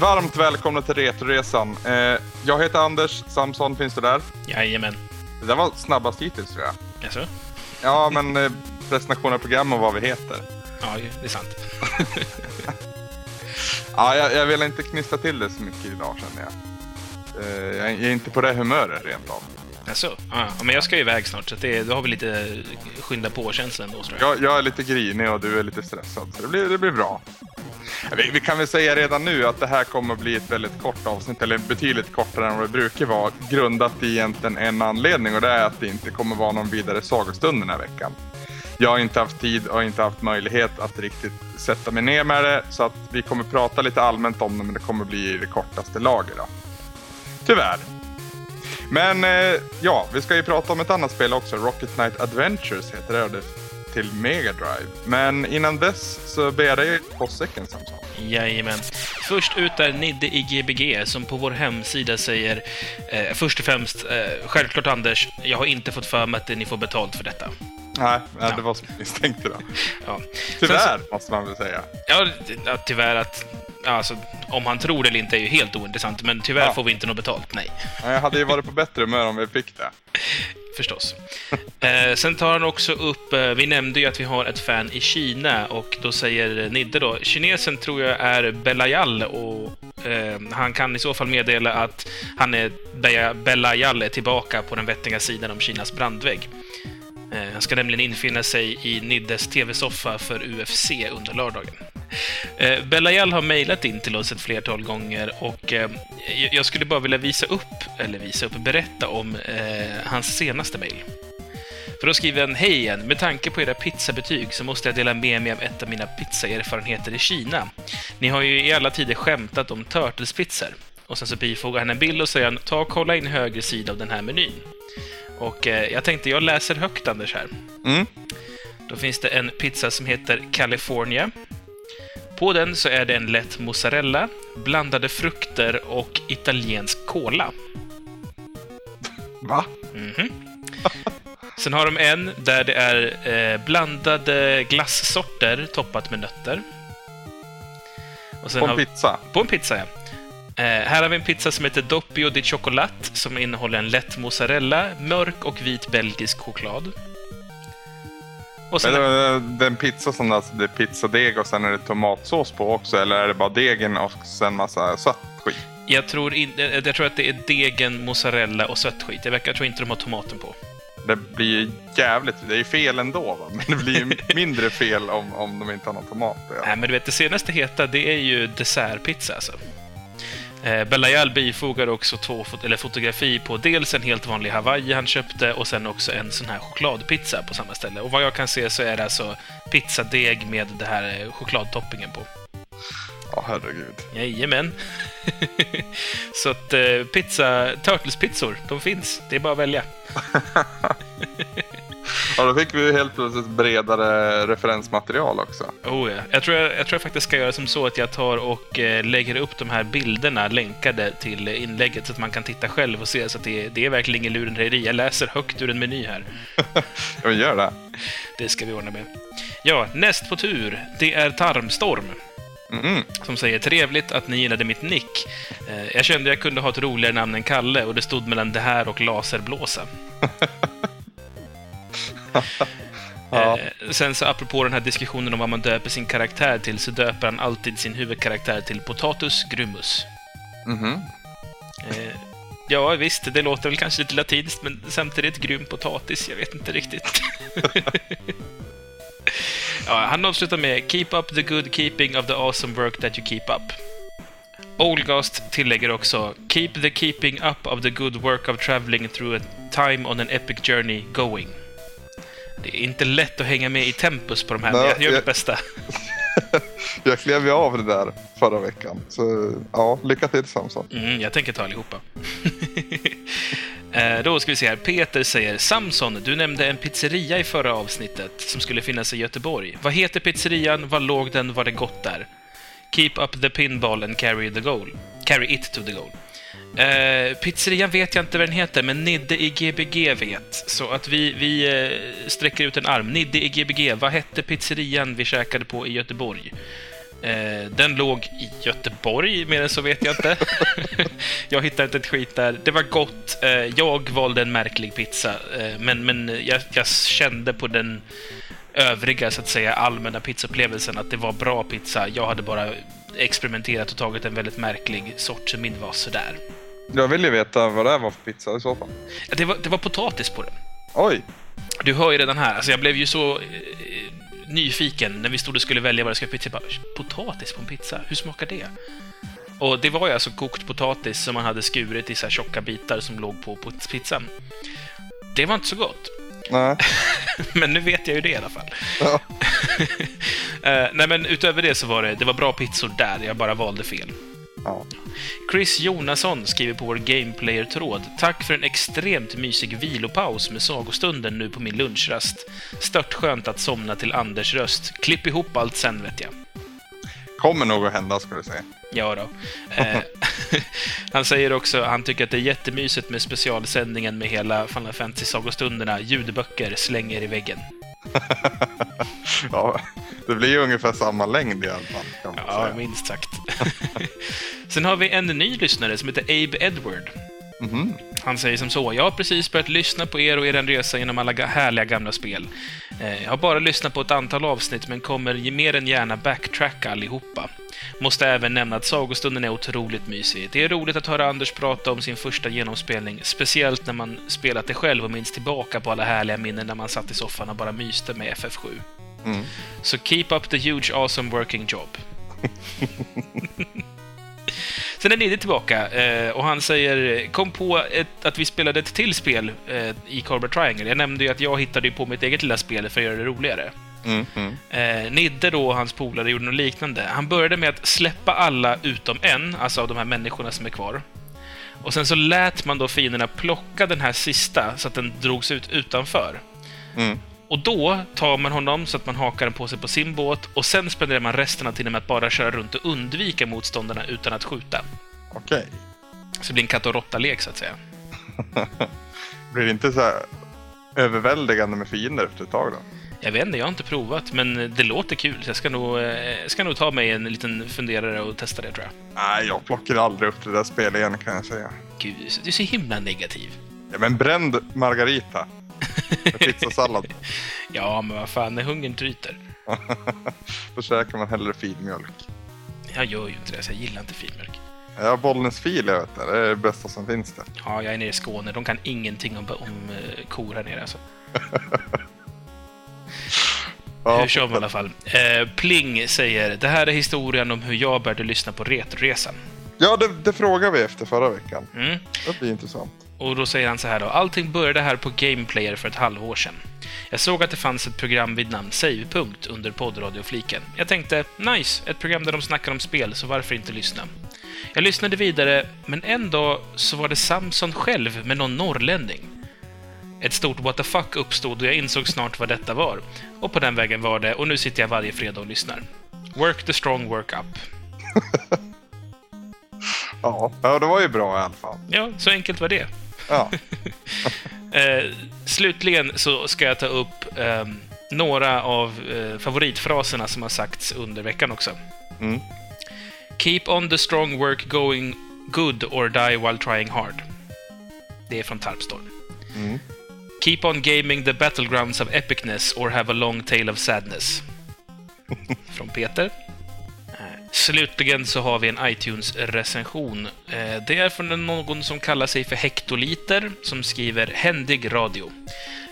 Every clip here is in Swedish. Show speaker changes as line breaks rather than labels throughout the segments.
varmt välkomna till Retroresan. Eh, jag heter Anders Samson, finns du där?
Jajamän.
Det där var snabbast hittills tror jag.
Jaså?
Ja, men eh, presentation av program och vad vi heter.
Ja, det är sant.
Ja, jag, jag vill inte knistra till det så mycket idag känner jag. Eh, jag är inte på det humöret rent av.
Jaså? Ja, men jag ska ju iväg snart, så det, då har vi lite skynda på-känslan då, tror jag.
jag. Jag är lite grinig och du är lite stressad, så det blir, det blir bra. Vi, vi kan väl säga redan nu att det här kommer att bli ett väldigt kort avsnitt, eller betydligt kortare än vad det brukar vara, grundat i egentligen en anledning och det är att det inte kommer vara någon vidare sagostund den här veckan. Jag har inte haft tid och inte haft möjlighet att riktigt sätta mig ner med det, så att vi kommer prata lite allmänt om det, men det kommer bli i det kortaste laget. Tyvärr. Men eh, ja, vi ska ju prata om ett annat spel också, Rocket Knight Adventures heter det, och det till Mega Drive. Men innan dess så ber jag dig påssäcken Samson.
Jajamän. Först ut är Nidde i Gbg som på vår hemsida säger eh, först och främst, eh, självklart Anders, jag har inte fått för mig att ni får betalt för detta.
Nej, nej det var som jag misstänkte då.
Ja.
Tyvärr,
Sen
måste man väl säga.
Ja, tyvärr att... Alltså, om han tror det eller inte är ju helt ointressant, men tyvärr
Ja.
får vi inte något betalt. Nej.
Jag hade ju varit på bättre humör om vi fick det.
Förstås. Eh, sen tar han också upp, eh, vi nämnde ju att vi har ett fan i Kina och då säger Nidde då, kinesen tror jag är Belayal och eh, han kan i så fall meddela att han är, Beja- Belayal är tillbaka på den vettiga sidan om Kinas brandvägg. Eh, han ska nämligen infinna sig i Niddes TV-soffa för UFC under lördagen. Eh, Belayal har mejlat in till oss ett flertal gånger och eh, jag- skulle bara vilja visa upp, eller visa upp, berätta om hans senaste mejl. För då skriver han Hej igen! Med tanke på era pizzabetyg så måste jag dela med mig av ett av mina pizzaerfarenheter i Kina. Ni har ju i alla tider skämtat om turtlespizzor. Och sen så bifogar han en bild och säger han Ta och kolla in höger sida av den här menyn. Och eh, jag tänkte, jag läser högt Anders här.
Mm.
Då finns det en pizza som heter California. På den så är det en lätt mozzarella, blandade frukter och italiensk cola.
Va?
Mhm. Sen har de en där det är eh, blandade glassorter toppat med nötter.
På en
har
pizza?
på en pizza, ja. Eh, här har vi en pizza som heter Doppio di Chocolat som innehåller en lätt mozzarella, mörk och vit belgisk choklad. Och sen,
Eller eh, den pizza som alltså, det är pizzadeg och sen är det tomatsås på också, eller är det bara degen och sen massa sött skit?
jag, tror in, eh, jag tror att det är degen, mozzarella och sött skit. Jag, verkar, jag tror inte de har tomaten på.
Det blir ju jävligt, det är ju fel ändå va? Men det blir ju mindre fel om, om de inte har någon tomat. Ja.
Nej, men du vet, det senaste heta, det är ju dessertpizza alltså. Eh, Belayal bifogar också två fot- eller fotografi på dels en helt vanlig Hawaii han köpte och sen också en sån här chokladpizza på samma ställe. Och vad jag kan se så är det alltså pizzadeg med det här eh, chokladtoppingen på.
Ja, herregud.
Jajamän. så att eh, pizza, Turtles-pizzor, de finns. Det är bara att välja.
Ja, då fick vi helt plötsligt bredare referensmaterial också.
Oh, ja. jag, tror jag, jag tror jag faktiskt ska göra som så att jag tar och eh, lägger upp de här bilderna länkade till inlägget så att man kan titta själv och se så att det, det är verkligen ingen lurendrejeri. Jag läser högt ur en meny här.
Ja, gör det.
Det ska vi ordna med. Ja, näst på tur, det är Tarmstorm.
Mm.
Som säger trevligt att ni gillade mitt nick. Eh, jag kände jag kunde ha ett roligare namn än Kalle och det stod mellan det här och laserblåsa.
Ja.
Eh, sen så apropå den här diskussionen om vad man döper sin karaktär till så döper han alltid sin huvudkaraktär till Potatus Grummus.
Mhm.
Eh, ja, visst, det låter väl kanske lite latinskt, men samtidigt grym potatis. Jag vet inte riktigt. ja, han avslutar med “Keep up the good keeping of the awesome work that you keep up”. Olgast tillägger också “Keep the keeping up of the good work of traveling through a time on an epic journey going”. Det är inte lätt att hänga med i tempus på de här, men
Nej,
jag gör
jag-
mitt bästa.
Jag klev ju av det där förra veckan. Så ja, lycka till Samson.
Mm, jag tänker ta allihopa. Eh, Då ska vi se här. Peter säger Samson, du nämnde en pizzeria i förra avsnittet som skulle finnas i Göteborg. Vad heter pizzerian? Var låg den? Var det gott där? Keep up the pinball and carry the goal. Carry it to the goal. Eh, pizzerian vet jag inte vad den heter, men Nidde i Gbg vet. Så att vi, vi eh, sträcker ut en arm. Nidde i Gbg, vad hette pizzerian vi käkade på i Göteborg? Eh, den låg i Göteborg, mer än så vet jag inte. jag hittade inte ett skit där. Det var gott. Eh, jag valde en märklig pizza, eh, men, men jag, jag kände på den övriga, så att säga, allmänna pizzaupplevelsen att det var bra pizza. Jag hade bara experimenterat och tagit en väldigt märklig sort som min var sådär.
Jag vill ju veta vad det var för pizza i så fall.
Det var, det var potatis på den.
Oj!
Du hör ju redan här, alltså jag blev ju så eh, nyfiken när vi stod och skulle välja vad det ska pizza. Bara, potatis på en pizza, hur smakar det? Och det var ju alltså kokt potatis som man hade skurit i så här tjocka bitar som låg på, på pizzan. Det var inte så gott.
Nej.
men nu vet jag ju det i alla fall.
Ja.
Eh, nej, men utöver det så var det, det var bra pizzor där, jag bara valde fel.
Ja.
Chris Jonasson skriver på vår Gameplayer-tråd. Tack för en extremt mysig vilopaus med sagostunden nu på min lunchrast. Stört skönt att somna till Anders röst. Klipp ihop allt sen, vet jag.
Kommer nog att hända, ska du säga.
Ja då. Eh, han säger också han tycker att det är jättemysigt med specialsändningen med hela Final Fantasy-sagostunderna. Ljudböcker slänger i väggen.
ja, det blir ju ungefär samma längd i alla fall.
Ja, minst sagt. Sen har vi en ny lyssnare som heter Abe Edward.
Mhm.
Han säger som så. Jag har precis börjat lyssna på er och er resa genom alla ga- härliga gamla spel. Eh, Jag har bara lyssnat på ett antal avsnitt, men kommer mer än gärna backtracka allihopa. Måste även nämna att sagostunden är otroligt mysig. Det är roligt att höra Anders prata om sin första genomspelning, speciellt när man spelat det själv och minns tillbaka på alla härliga minnen när man satt i soffan och bara myste med FF7.
Mm.
Så keep up the huge awesome working job. Sen är Nidde tillbaka eh, och han säger kom på ett, att vi spelade ett till spel eh, i Carbon Triangle. Jag nämnde ju att jag hittade på mitt eget lilla spel för att göra det roligare.
Mm, mm.
Eh, Nidde då och hans polare gjorde något liknande. Han började med att släppa alla utom en, alltså av de här människorna som är kvar. Och sen så lät man då fienderna plocka den här sista så att den drogs ut utanför.
Mm.
Och då tar man honom så att man hakar den på sig på sin båt och sen spenderar man resten av tiden med att bara köra runt och undvika motståndarna utan att skjuta.
Okej.
Så det blir en katt och råtta-lek, så att säga.
Blir det inte så här överväldigande med fiender efter ett tag då?
Jag vet inte, jag har inte provat, men det låter kul. Så jag ska nog, eh, ska nog ta mig en liten funderare och testa det, tror jag.
Nej, jag plockar aldrig upp det där spelet igen kan jag säga.
Gud, du är så himla negativ.
Ja, men bränd margarita. Med pizzasallad.
Ja, men vad fan, när hungern tryter.
Då käkar man hellre filmjölk.
Jag gör ju inte det, så jag gillar inte filmjölk.
Ja, Bollnäs fil, jag vet det. Det är det bästa som finns där.
Ja, jag är nere i Skåne. De kan ingenting om, om eh, kor här nere, alltså.
Ja,
hur kör man i alla fall? Eh, Pling säger det här är historien om hur jag började lyssna på Retroresan.
Ja, det, det frågade vi efter förra veckan.
Mm.
Det blir intressant.
Och då säger han så här då. Allting började här på Gameplayer för ett halvår sedan. Jag såg att det fanns ett program vid namn Savepunkt under poddradiofliken. Jag tänkte, nice, ett program där de snackar om spel, så varför inte lyssna? Jag lyssnade vidare, men en dag så var det Samson själv med någon norrlänning. Ett stort what the fuck uppstod och jag insåg snart vad detta var. Och på den vägen var det, och nu sitter jag varje fredag och lyssnar. Work the strong, work up.
Ja, det var ju bra i alla fall.
Ja, så enkelt var det.
Ja,
Eh, slutligen så ska jag ta upp ehm, några av eh, favoritfraserna som har sagts under veckan också.
Mm.
Keep on the strong work going good or die while trying hard. Det är från Tarpstorm.
Mm.
Keep on gaming the battlegrounds of epicness or have a long tale of sadness. Från Peter. Slutligen så har vi en iTunes-recension. Eh, det är från någon som kallar sig för Hektoliter, som skriver “Händig radio”.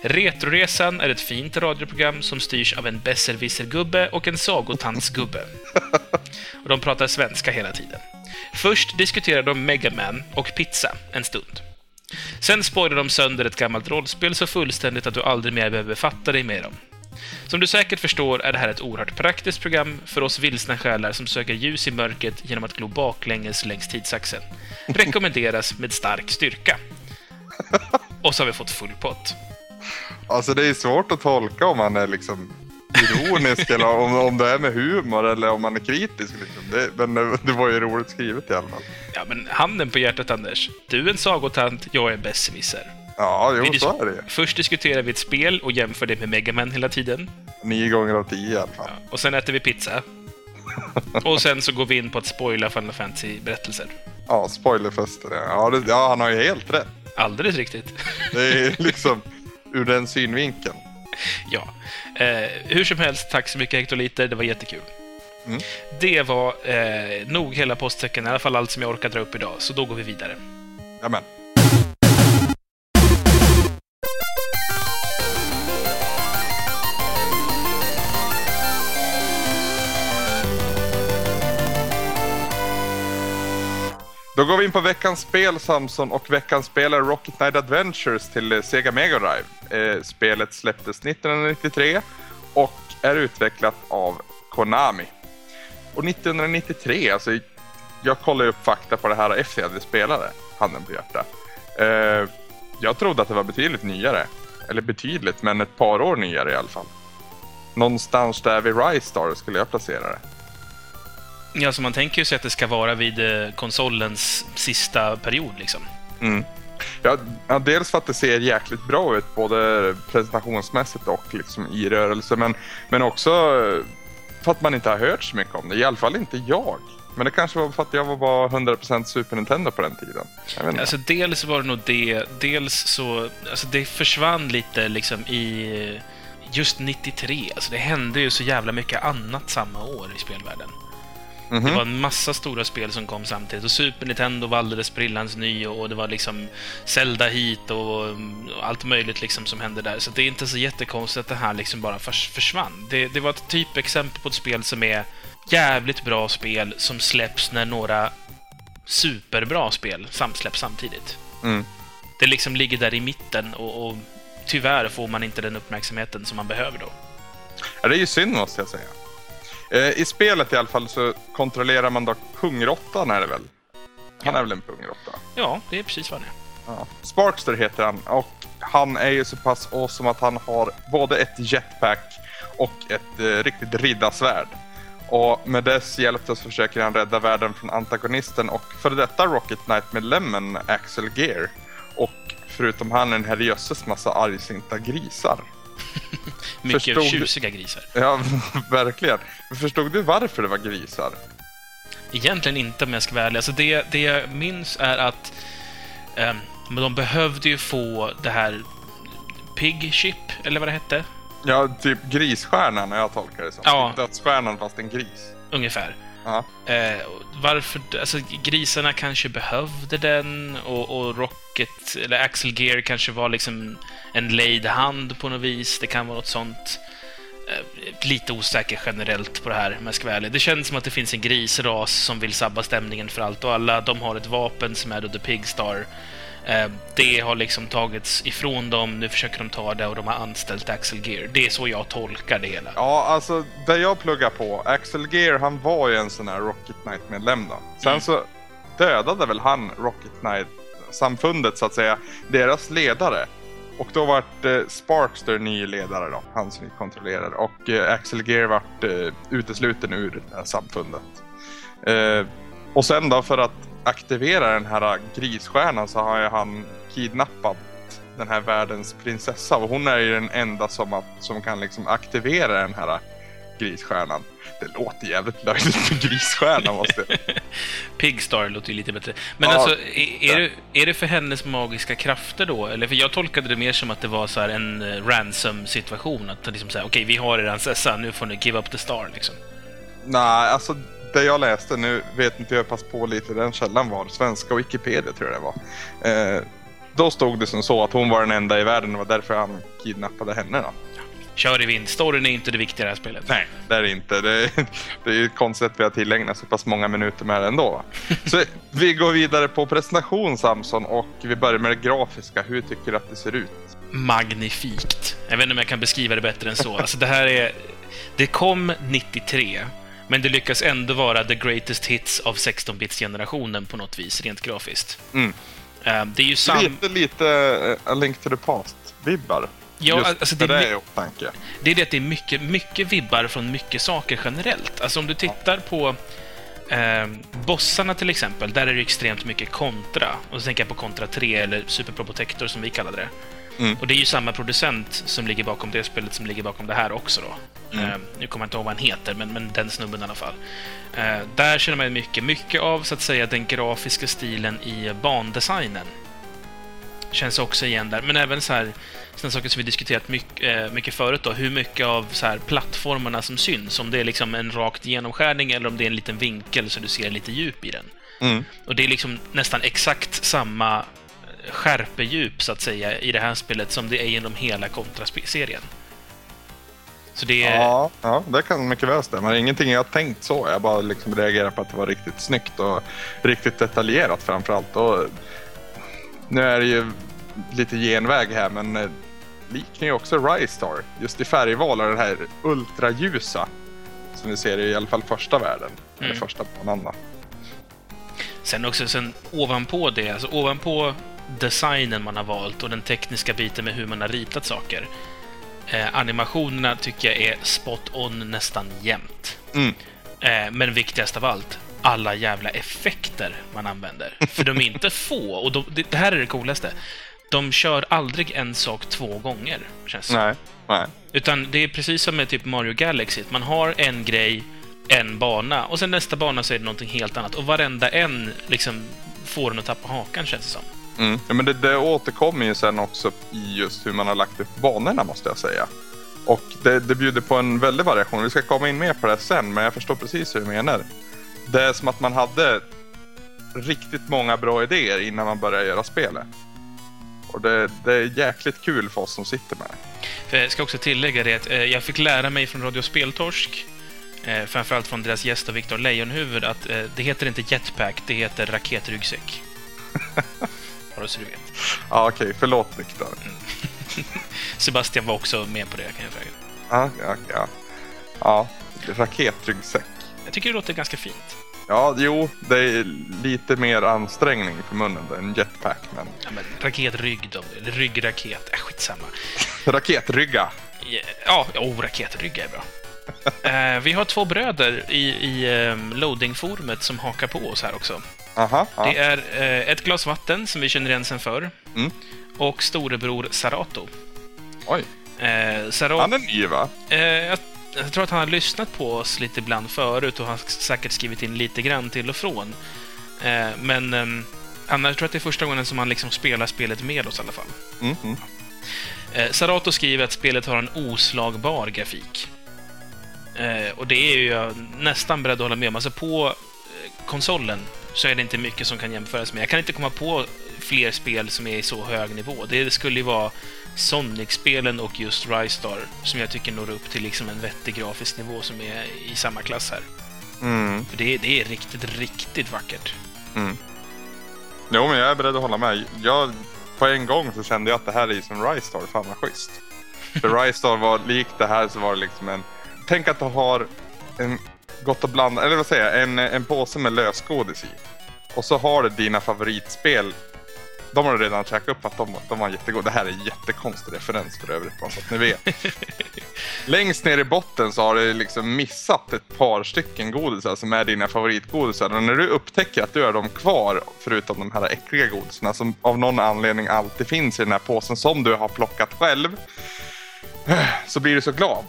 Retroresan är ett fint radioprogram som styrs av en besserwisser-gubbe och en sagotantsgubbe. Och de pratar svenska hela tiden. Först diskuterar de Mega Man och pizza en stund. Sen spoilar de sönder ett gammalt rollspel så fullständigt att du aldrig mer behöver befatta dig med dem. Som du säkert förstår är det här ett oerhört praktiskt program för oss vilsna själar som söker ljus i mörkret genom att glo baklänges längs tidsaxeln. Rekommenderas med stark styrka. Och så har vi fått full pott.
alltså det är svårt att tolka om man är liksom ironisk eller om, om det är med humor eller om man är kritisk. Liksom. Det, men det, var ju roligt skrivet i alla fall.
Ja, men handen på hjärtat, Anders. Du är en sagotant, jag är en besserwisser.
Ja, jo
dis-
så är det.
Först diskuterar vi ett spel och jämför det med Mega Man hela tiden.
Nio gånger av tio i alla fall.
Och sen äter vi pizza. Och sen så går vi in på att spoila Final Fantasy-berättelser.
Ja, spoilerfesten. Ja, det, ja, han har ju helt rätt.
Alldeles riktigt.
Det är liksom ur den synvinkeln.
Ja. Eh, hur som helst, tack så mycket Hektoliter. Det var jättekul.
Mm.
Det var eh, nog hela postsäcken, i alla fall allt som jag orkar dra upp idag. Så då går vi vidare.
Jamen. Då går vi in på veckans spel Samson och veckans spel är Rocket Knight Adventures till eh, Sega Mega Drive. Eh, spelet släpptes 1993 och är utvecklat av Konami. Och 1993, alltså jag kollade upp fakta på det här efter jag hade spelat det, handen på hjärtat. Eh, jag trodde att det var betydligt nyare. Eller betydligt, men ett par år nyare i alla fall. Någonstans där vid Rise Star skulle jag placera det.
Ja, så man tänker ju sig att det ska vara vid eh, konsolens sista period, liksom.
Mm. Ja, dels för att det ser jäkligt bra ut, både presentationsmässigt och liksom i rörelse, men, men också för att man inte har hört så mycket om det. I alla fall inte jag. Men det kanske var för att jag var bara 100% Super Nintendo på den tiden.
Alltså, dels var det nog det. Dels så... Alltså, det försvann lite liksom i... Just 93. Alltså, det hände ju så jävla mycket annat samma år i spelvärlden.
Mhm.
Det var en massa stora spel som kom samtidigt. Och Super Nintendo var alldeles sprillans ny och det var liksom Zelda hit och mm, allt möjligt liksom som hände där. Så det är inte så jättekonstigt att det här liksom bara förs- försvann. Det, det var ett typexempel på ett spel som är jävligt bra spel som släpps när några superbra spel samsläpps samtidigt.
Mm.
Det liksom ligger där i mitten och, och tyvärr får man inte den uppmärksamheten som man behöver då.
Ja, det är ju synd måste jag säga. Eh, I spelet i alla fall så kontrollerar man då Kungråttan är det väl? Han är väl en pungråtta?
Ja, det är precis vad det är.
Ja. Sparkster heter han och han är ju så pass awesome att han har både ett jetpack och ett eh, riktigt riddarsvärd. Och med dess hjälp så försöker han rädda världen från antagonisten och före detta Rocket Knight-medlemmen Axel Gear. Och förutom han en herrejösses massa argsinta grisar.
Mycket
Förstod
tjusiga grisar.
Ja, verkligen. Förstod du varför det var grisar?
Egentligen inte om jag ska vara ärlig. Alltså det, det jag minns är att men de behövde ju få det här Pig Chip, eller vad det hette,
Ja, typ grisstjärnan har jag tolkar det som.
Ja.
Typ Dödsstjärnan fast en gris.
ungefär.
Ja.
Eh, varför... Alltså, grisarna kanske behövde den och, och Rocket, eller Axel Gear kanske var liksom en lejd hand på något vis. Det kan vara något sånt. Eh, lite osäker generellt på det här, om jag ska vara ärlig. Det känns som att det finns en grisras som vill sabba stämningen för allt och alla. De har ett vapen som är då The Pigstar. Star det har liksom tagits ifrån dem, nu försöker de ta det och de har anställt Axel Gear. Det är så jag tolkar det hela.
Ja, alltså där jag pluggar på, Axel Gear han var ju en sån här Rocket Knight-medlem då. Sen
Mm.
så dödade väl han Rocket Knight-samfundet så att säga, deras ledare. Och då vart eh, Sparkster ny ledare då, han som vi kontrollerade. Och eh, Axel Gear vart eh, utesluten ur det här samfundet. Eh, och sen då för att aktivera den här grisstjärnan så har ju han kidnappat den här världens prinsessa och hon är ju den enda som, att, som kan liksom aktivera den här grisstjärnan. Det låter jävligt löjligt med grisstjärna måste jag...
Pigstar låter ju lite bättre. Men
Ja.
alltså, är, är, det, är det för hennes magiska krafter då? Eller för jag tolkade det mer som att det var så en eh, ransom-situation. Att liksom säga, okej, vi har er prinsessa, nu får ni give up the star, liksom.
Nej, alltså det jag läste, nu vet inte jag pass på lite den källan var, svenska Wikipedia tror jag det var. Eh, då stod det som så att hon var den enda i världen och var därför han kidnappade henne då.
Kör i vind. Storyn är inte det viktiga i det här spelet.
Nej, det är det inte. Det är, det är ju konstigt att vi har tillägnat så pass många minuter med det ändå. Va? Så vi går vidare på presentation Samson och vi börjar med det grafiska. Hur tycker du att det ser ut?
Magnifikt. Jag vet inte om jag kan beskriva det bättre än så. Alltså, det här är... Det kom 93, men det lyckas ändå vara the greatest hits av 16-bits-generationen på något vis, rent grafiskt.
Mm.
Eh, Det är ju sam...
Lite, lite A Link to the Past-vibbar.
Ja,
Just
alltså det,
det
är det är det att det är mycket, mycket vibbar från mycket saker generellt. Alltså om du tittar på eh, bossarna till exempel, där är det extremt mycket kontra. Och så tänker jag på kontra 3, eller Super Protector som vi kallade det. Mm. Och det är ju samma producent som ligger bakom det spelet som ligger bakom det här också då. Mm. Uh, nu kommer jag inte ihåg vad han heter, men, men den snubben i alla fall. Uh, där känner man mycket, mycket av så att säga den grafiska stilen i bandesignen. Känns också igen där, men även så här Sen saker som vi diskuterat mycket, mycket förut då, hur mycket av så här plattformarna som syns. Om det är liksom en rakt genomskärning eller om det är en liten vinkel så du ser lite djup i den.
Mm.
Och det är liksom nästan exakt samma skärpedjup, så att säga, i det här spelet som det är genom hela Contra-serien.
Så det är... Ja, ja, det kan mycket väl stämma. Ingenting jag tänkt så. Jag bara liksom reagerar på att det var riktigt snyggt och riktigt detaljerat framför allt. Och nu är det ju lite genväg här, men eh, liknar ju också Rystar. Just i färgval och det här ultraljusa som vi ser i alla fall första världen. Mm. Eller första banan.
Sen också sen ovanpå det, alltså ovanpå designen man har valt och den tekniska biten med hur man har ritat saker. Eh, animationerna tycker jag är spot on nästan jämt.
Mm.
Eh, men viktigast av allt, alla jävla effekter man använder. För de är inte få, och de, det, det här är det coolaste. De kör aldrig en sak två gånger, känns det
Nej, nej.
Utan det är precis som med typ Mario Galaxy. Man har en grej, en bana, och sen nästa bana så är det någonting helt annat. Och varenda en liksom får den att tappa hakan, känns det som.
Mm. Ja, men det, det återkommer ju sen också i just hur man har lagt upp banorna, måste jag säga. Och det, det bjuder på en väldig variation. Vi ska komma in mer på det sen, men jag förstår precis hur du menar. Det är som att man hade riktigt många bra idéer innan man började göra spelet. Och det, det, är jäkligt kul för oss som sitter med
det. Jag ska också tillägga det att eh, jag fick lära mig från Radio Speltorsk, eh, framförallt från deras gäst Viktor Lejonhuvud, att eh, det heter inte jetpack, det heter raketryggsäck. Bara så du vet.
Ja, okej. Okay. Förlåt, Viktor. Mm.
Sebastian var också med på det, kan jag säga.
Ja, ja, ja. Ja, raketryggsäck.
Jag tycker det låter ganska fint.
Ja, jo, det är lite mer ansträngning för munnen än jetpack. Men...
Ja, men raketrygg då? Eller ryggraket? Äh, skitsamma.
Raketrygga.
Ja, oh, raketrygga är bra. uh, vi har två bröder i, i um, loadingforumet som hakar på oss här också.
Aha,
aha. Det är uh, ett glas vatten som vi känner igen sen förr.
Mm.
Och storebror Sarato.
Oj.
Uh, Sarato...
Han är ny, va?
jag jag tror att han har lyssnat på oss lite ibland förut och har säkert skrivit in lite grann till och från. Eh, men eh, annars tror jag att det är första gången som han liksom spelar spelet med oss i alla fall.
Mm -hmm.
eh, Sarato skriver att spelet har en oslagbar grafik. Eh, och det är ju jag nästan beredd att hålla med om. Alltså på eh, konsolen så är det inte mycket som kan jämföras med. Jag kan inte komma på fler spel som är i så hög nivå. Det skulle ju vara Sonic-spelen och just Rystar som jag tycker når upp till liksom en vettig grafisk nivå som är i samma klass här.
Mm.
För det, det är riktigt, riktigt vackert.
Mm. Jo, men jag är beredd att hålla med. Jag, på en gång så kände jag att det här är som Rystar. Fan vad schysst. För Rystar var likt det här så var det liksom en... Tänk att du har en gott och blandat, eller vad säger jag, en, en påse med lösgodis i. Och så har du dina favoritspel de har redan käkat upp att de, de var jättegoda. Det här är en jättekonstig referens för övrigt, bara så att ni vet. Längst ner i botten så har du liksom missat ett par stycken godisar som är dina favoritgodisar. Och när du upptäcker att du har dem kvar, förutom de här äckliga godisarna som av någon anledning alltid finns i den här påsen som du har plockat själv, så blir du så glad.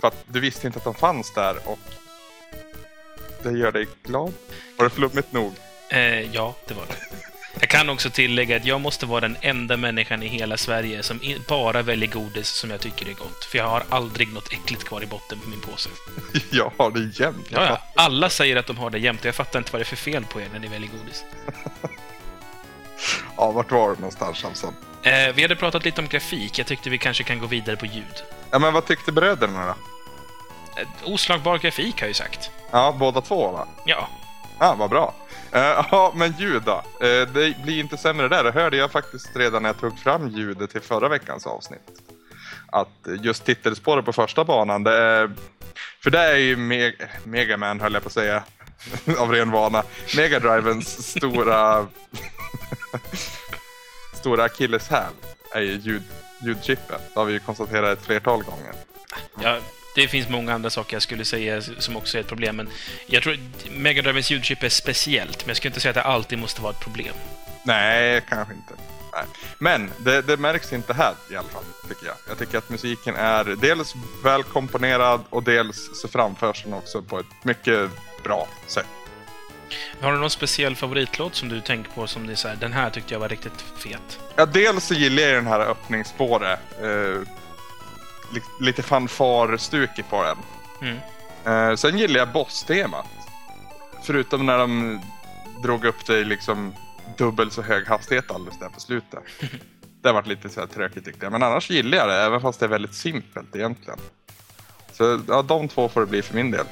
För att du visste inte att de fanns där och det gör dig glad. Var det flummigt nog?
Eh, ja, det var det. Jag kan också tillägga att jag måste vara den enda människan i hela Sverige som bara väljer godis som jag tycker är gott. För jag har aldrig något äckligt kvar i botten på min påse.
Jag har det jämt.
Ja, ja. Alla säger att de har det jämt och jag fattar inte vad det är för fel på er när ni väljer godis.
ja, vart var du någonstans alltså?
Eh, vi hade pratat lite om grafik. Jag tyckte vi kanske kan gå vidare på ljud.
Ja, men vad tyckte bröderna då?
Oslagbar grafik har jag ju sagt.
Ja, båda två va?
Ja.
Ja, vad bra. Uh, ja, men ljud då. Uh, det blir inte sämre där. Det hörde jag faktiskt redan när jag tog fram ljudet till förra veckans avsnitt. Att just titelspåret på första banan, det är... För det är ju Me Megaman, höll jag på att säga, av ren vana. Megadrivens stora... stora akilleshäl är ju ljud, ljudchippen. Det har vi ju konstaterat ett flertal gånger.
Ja, det finns många andra saker jag skulle säga som också är ett problem, men jag tror Megadrivens ljudchip är speciellt, men jag skulle inte säga att det alltid måste vara ett problem.
Nej, kanske inte. Nej. Men det, det märks inte här i alla fall, tycker jag. Jag tycker att musiken är dels välkomponerad och dels så framförs den också på ett mycket bra sätt.
Har du någon speciell favoritlåt som du tänker på som så här, den här tyckte jag var riktigt fet?
Ja, dels så gillar jag den här öppningsspåret. Eh, lite fanfar-stuket på den.
Mm.
Eh, sen gillar jag boss-temat. Förutom när de drog upp det i liksom dubbelt så hög hastighet alldeles där på slutet. Det har varit lite så här tråkigt tyckte jag. Men annars gillar jag det, även fast det är väldigt simpelt egentligen. Så ja, de två får det bli för min del.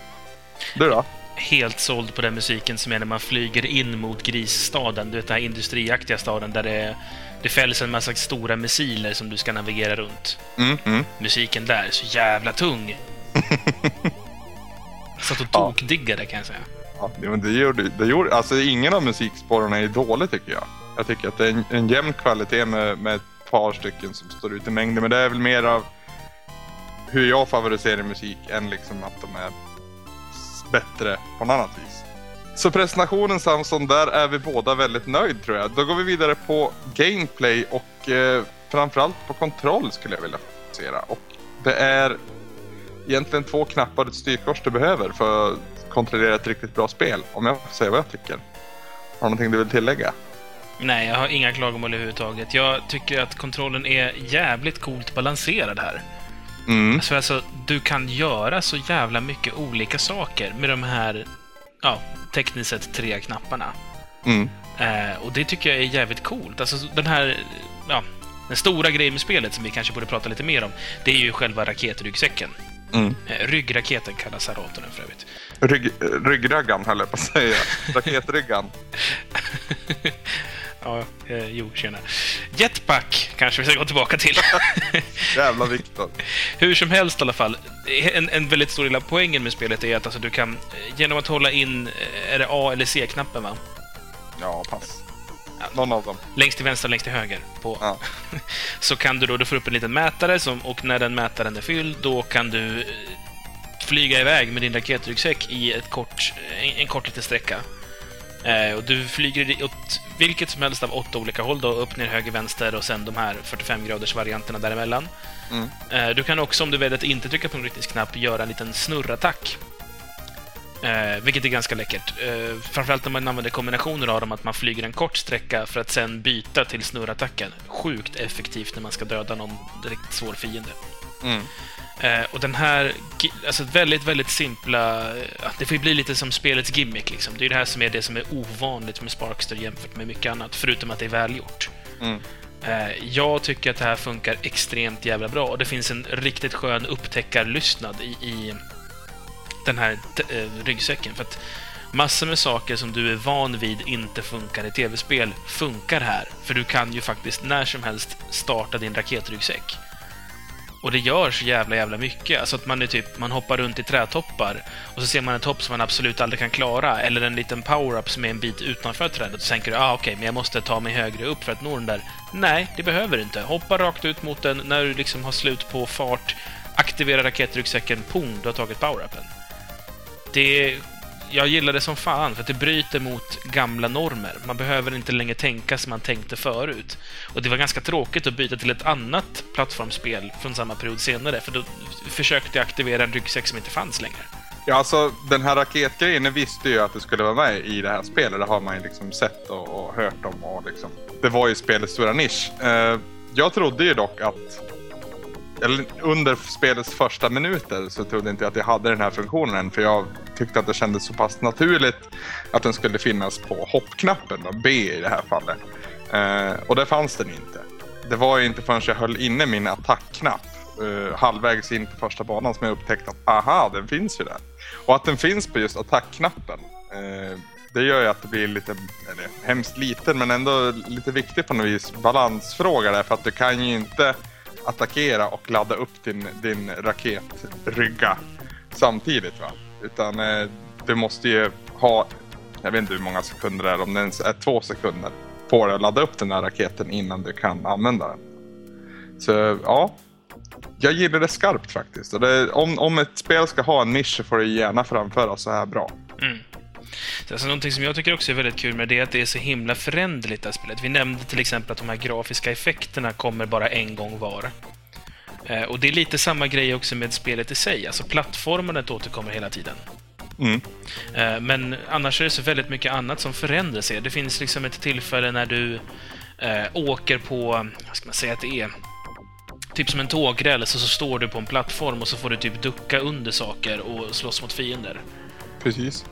Du då?
Helt såld på den musiken som är när man flyger in mot grisstaden. Du vet den här industriaktiga staden där det, det fälls en massa stora missiler som du ska navigera runt.
Mm, mm.
Musiken där är så jävla tung. Satt och tokdiggade kan jag säga.
Ja, det- men det gjorde, det gjorde, alltså ingen av musikspåren är dålig tycker jag. Jag tycker att det är en, en jämn kvalitet med, med ett par stycken som står ut i mängden. Men det är väl mer av hur jag favoriserar musik än liksom att de är bättre på något annat vis. Så presentationen Samson, där är vi båda väldigt nöjd tror jag. Då går vi vidare på gameplay och eh, framförallt på kontroll skulle jag vilja fokusera. Och det är egentligen två knappar och ett styrkors du behöver för att kontrollera ett riktigt bra spel. Om jag får säga vad jag tycker. Har du någonting du vill tillägga?
Nej, jag har inga klagomål överhuvudtaget. Jag tycker att kontrollen är jävligt coolt balanserad här.
Mm.
Så alltså, du kan göra så jävla mycket olika saker med de här, ja, tekniskt sett tre knapparna.
Mm.
Eh, och det tycker jag är jävligt coolt. Alltså den här, ja, den stora grejen med spelet som vi kanske borde prata lite mer om, det är ju själva raketryggsäcken.
Mm.
Eh, ryggraketen kallas Saratonen för övrigt.
Rygg, ryggraggan höll jag på att säga. Raketryggan.
Ja, eh, jo, tjena. Jetpack kanske vi ska gå tillbaka till.
Jävla Viktor.
Hur som helst i alla fall. En, en väldigt stor del av poängen med spelet är att alltså, du kan, eh, genom att hålla in, eh, är det A eller C-knappen va?
Ja, pass. Någon av dem.
Längst till vänster och längst till höger. På,
Ja.
så kan du då, du får upp en liten mätare som, och när den mätaren är fylld, då kan du eh, flyga iväg med din raketryggsäck i ett kort, en, en kort liten sträcka. Eh, och du flyger åt vilket som helst av åtta olika håll, då, upp, ner, höger, vänster och sen de här 45 graders varianterna däremellan.
Mm.
Eh, du kan också, om du väljer att inte trycka på en rytmisk-knapp, göra en liten snurrattack. Eh, vilket är ganska läckert. Eh, framförallt när man använder kombinationer av dem, att man flyger en kort sträcka för att sen byta till snurrattacken. Sjukt effektivt när man ska döda någon riktigt svår fiende.
Mm.
Eh, och den här, alltså väldigt, väldigt simpla... eh, Det får ju bli lite som spelets gimmick liksom. Det är det här som är det som är ovanligt med Sparkster jämfört med mycket annat, förutom att det är välgjort.
Mm.
Eh, Jag tycker att det här funkar extremt jävla bra och det finns en riktigt skön upptäckarlystnad i, i den här eh, ryggsäcken. För att massor med saker som du är van vid inte funkar i tv-spel funkar här. För du kan ju faktiskt när som helst starta din raketryggsäck. Och det gör så jävla, jävla mycket. Alltså att man är typ, man hoppar runt i trädtoppar och så ser man en topp som man absolut aldrig kan klara, eller en liten power-up som är en bit utanför trädet. Och så tänker du, ah, okej, men jag måste ta mig högre upp för att nå den där. Nej, det behöver du inte. Hoppa rakt ut mot den när du liksom har slut på fart, aktivera raketryggsäcken, pong, du har tagit power-upen. Det... Jag gillar det som fan, för att det bryter mot gamla normer. Man behöver inte längre tänka som man tänkte förut. Och det var ganska tråkigt att byta till ett annat plattformsspel från samma period senare, för då försökte jag aktivera en ryggsäck som inte fanns längre.
Ja, alltså den här raketgrejen, visste ju att det skulle vara med i det här spelet. Det har man ju liksom sett och, och hört om. Och liksom. Det var ju spelets stora nisch. Uh, jag trodde ju dock att... Eller under spelets första minuter så trodde inte jag att jag hade den här funktionen än. För jag tyckte att det kändes så pass naturligt att den skulle finnas på hoppknappen, då, B i det här fallet. Eh, och det fanns den inte. Det var ju inte förrän jag höll inne min attackknapp eh, halvvägs in på första banan som jag upptäckte att aha, den finns ju där. Och att den finns på just attackknappen. Eh, det gör ju att det blir lite, eller hemskt liten men ändå lite viktig på något vis balansfråga där för att du kan ju inte attackera och ladda upp din, din raketrygga samtidigt va. Utan eh, du måste ju ha, jag vet inte hur många sekunder det är, om det ens är två sekunder på dig att ladda upp den här raketen innan du kan använda den. Så ja, jag gillar det skarpt faktiskt. Och det, om, om ett spel ska ha en nisch så får det gärna framföras så här bra.
Mm. Så alltså, någonting som jag tycker också är väldigt kul med det är att det är så himla föränderligt det här spelet. Vi nämnde till exempel att de här grafiska effekterna kommer bara en gång var. Eh, och det är lite samma grej också med spelet i sig. Alltså plattformandet återkommer hela tiden.
Mm.
Eh, men annars är det så väldigt mycket annat som förändrar sig. Det finns liksom ett tillfälle när du eh, åker på, vad ska man säga att det är? Typ som en tågräls och så står du på en plattform och så får du typ ducka under saker och slåss mot fiender.
Precis.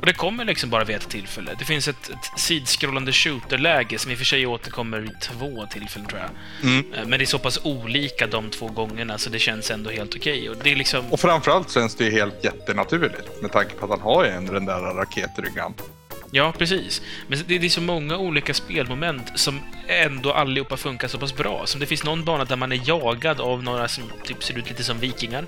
Och det kommer liksom bara vid ett tillfälle. Det finns ett, ett sidskrollande shooter-läge som i och för sig återkommer vid två tillfällen, tror jag.
Mm.
Eh, Men det är så pass olika de två gångerna så det känns ändå helt okej. Och det är liksom...
Och framförallt känns det ju helt jättenaturligt med tanke på att han har ju en den där raketryggan.
Ja, precis. Men det, det är så många olika spelmoment som ändå allihopa funkar så pass bra. Som det finns någon bana där man är jagad av några som typ ser ut lite som vikingar.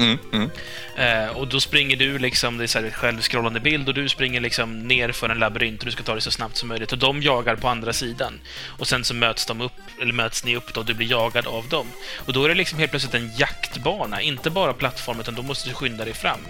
Mm, mm.
Eh, och då springer du liksom, det är så här en självskrollande bild, och du springer liksom ner för en labyrint och du ska ta dig så snabbt som möjligt. Och de jagar på andra sidan. Och sen så möts de upp, eller möts ni upp då, och du blir jagad av dem. Och då är det liksom helt plötsligt en jaktbana, inte bara plattform, utan då måste du skynda dig fram.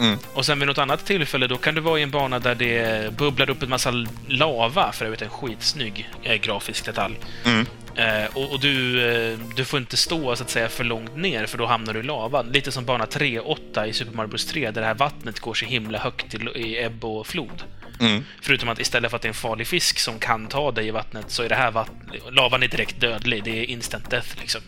Mm.
Och sen vid något annat tillfälle, då kan du vara i en bana där det bubblar upp en massa lava, för övrigt en skitsnygg eh, grafisk detalj.
Mm.
Eh, och och du, eh, du får inte stå så att säga för långt ner, för då hamnar du i lavan. Lite som bana 3.8 i Super Mario Bros 3, där det här vattnet går så himla högt i, i ebb och flod.
Mm.
Förutom att istället för att det är en farlig fisk som kan ta dig i vattnet, så är det här vattnet... Lavan är direkt dödlig. Det är instant death, liksom.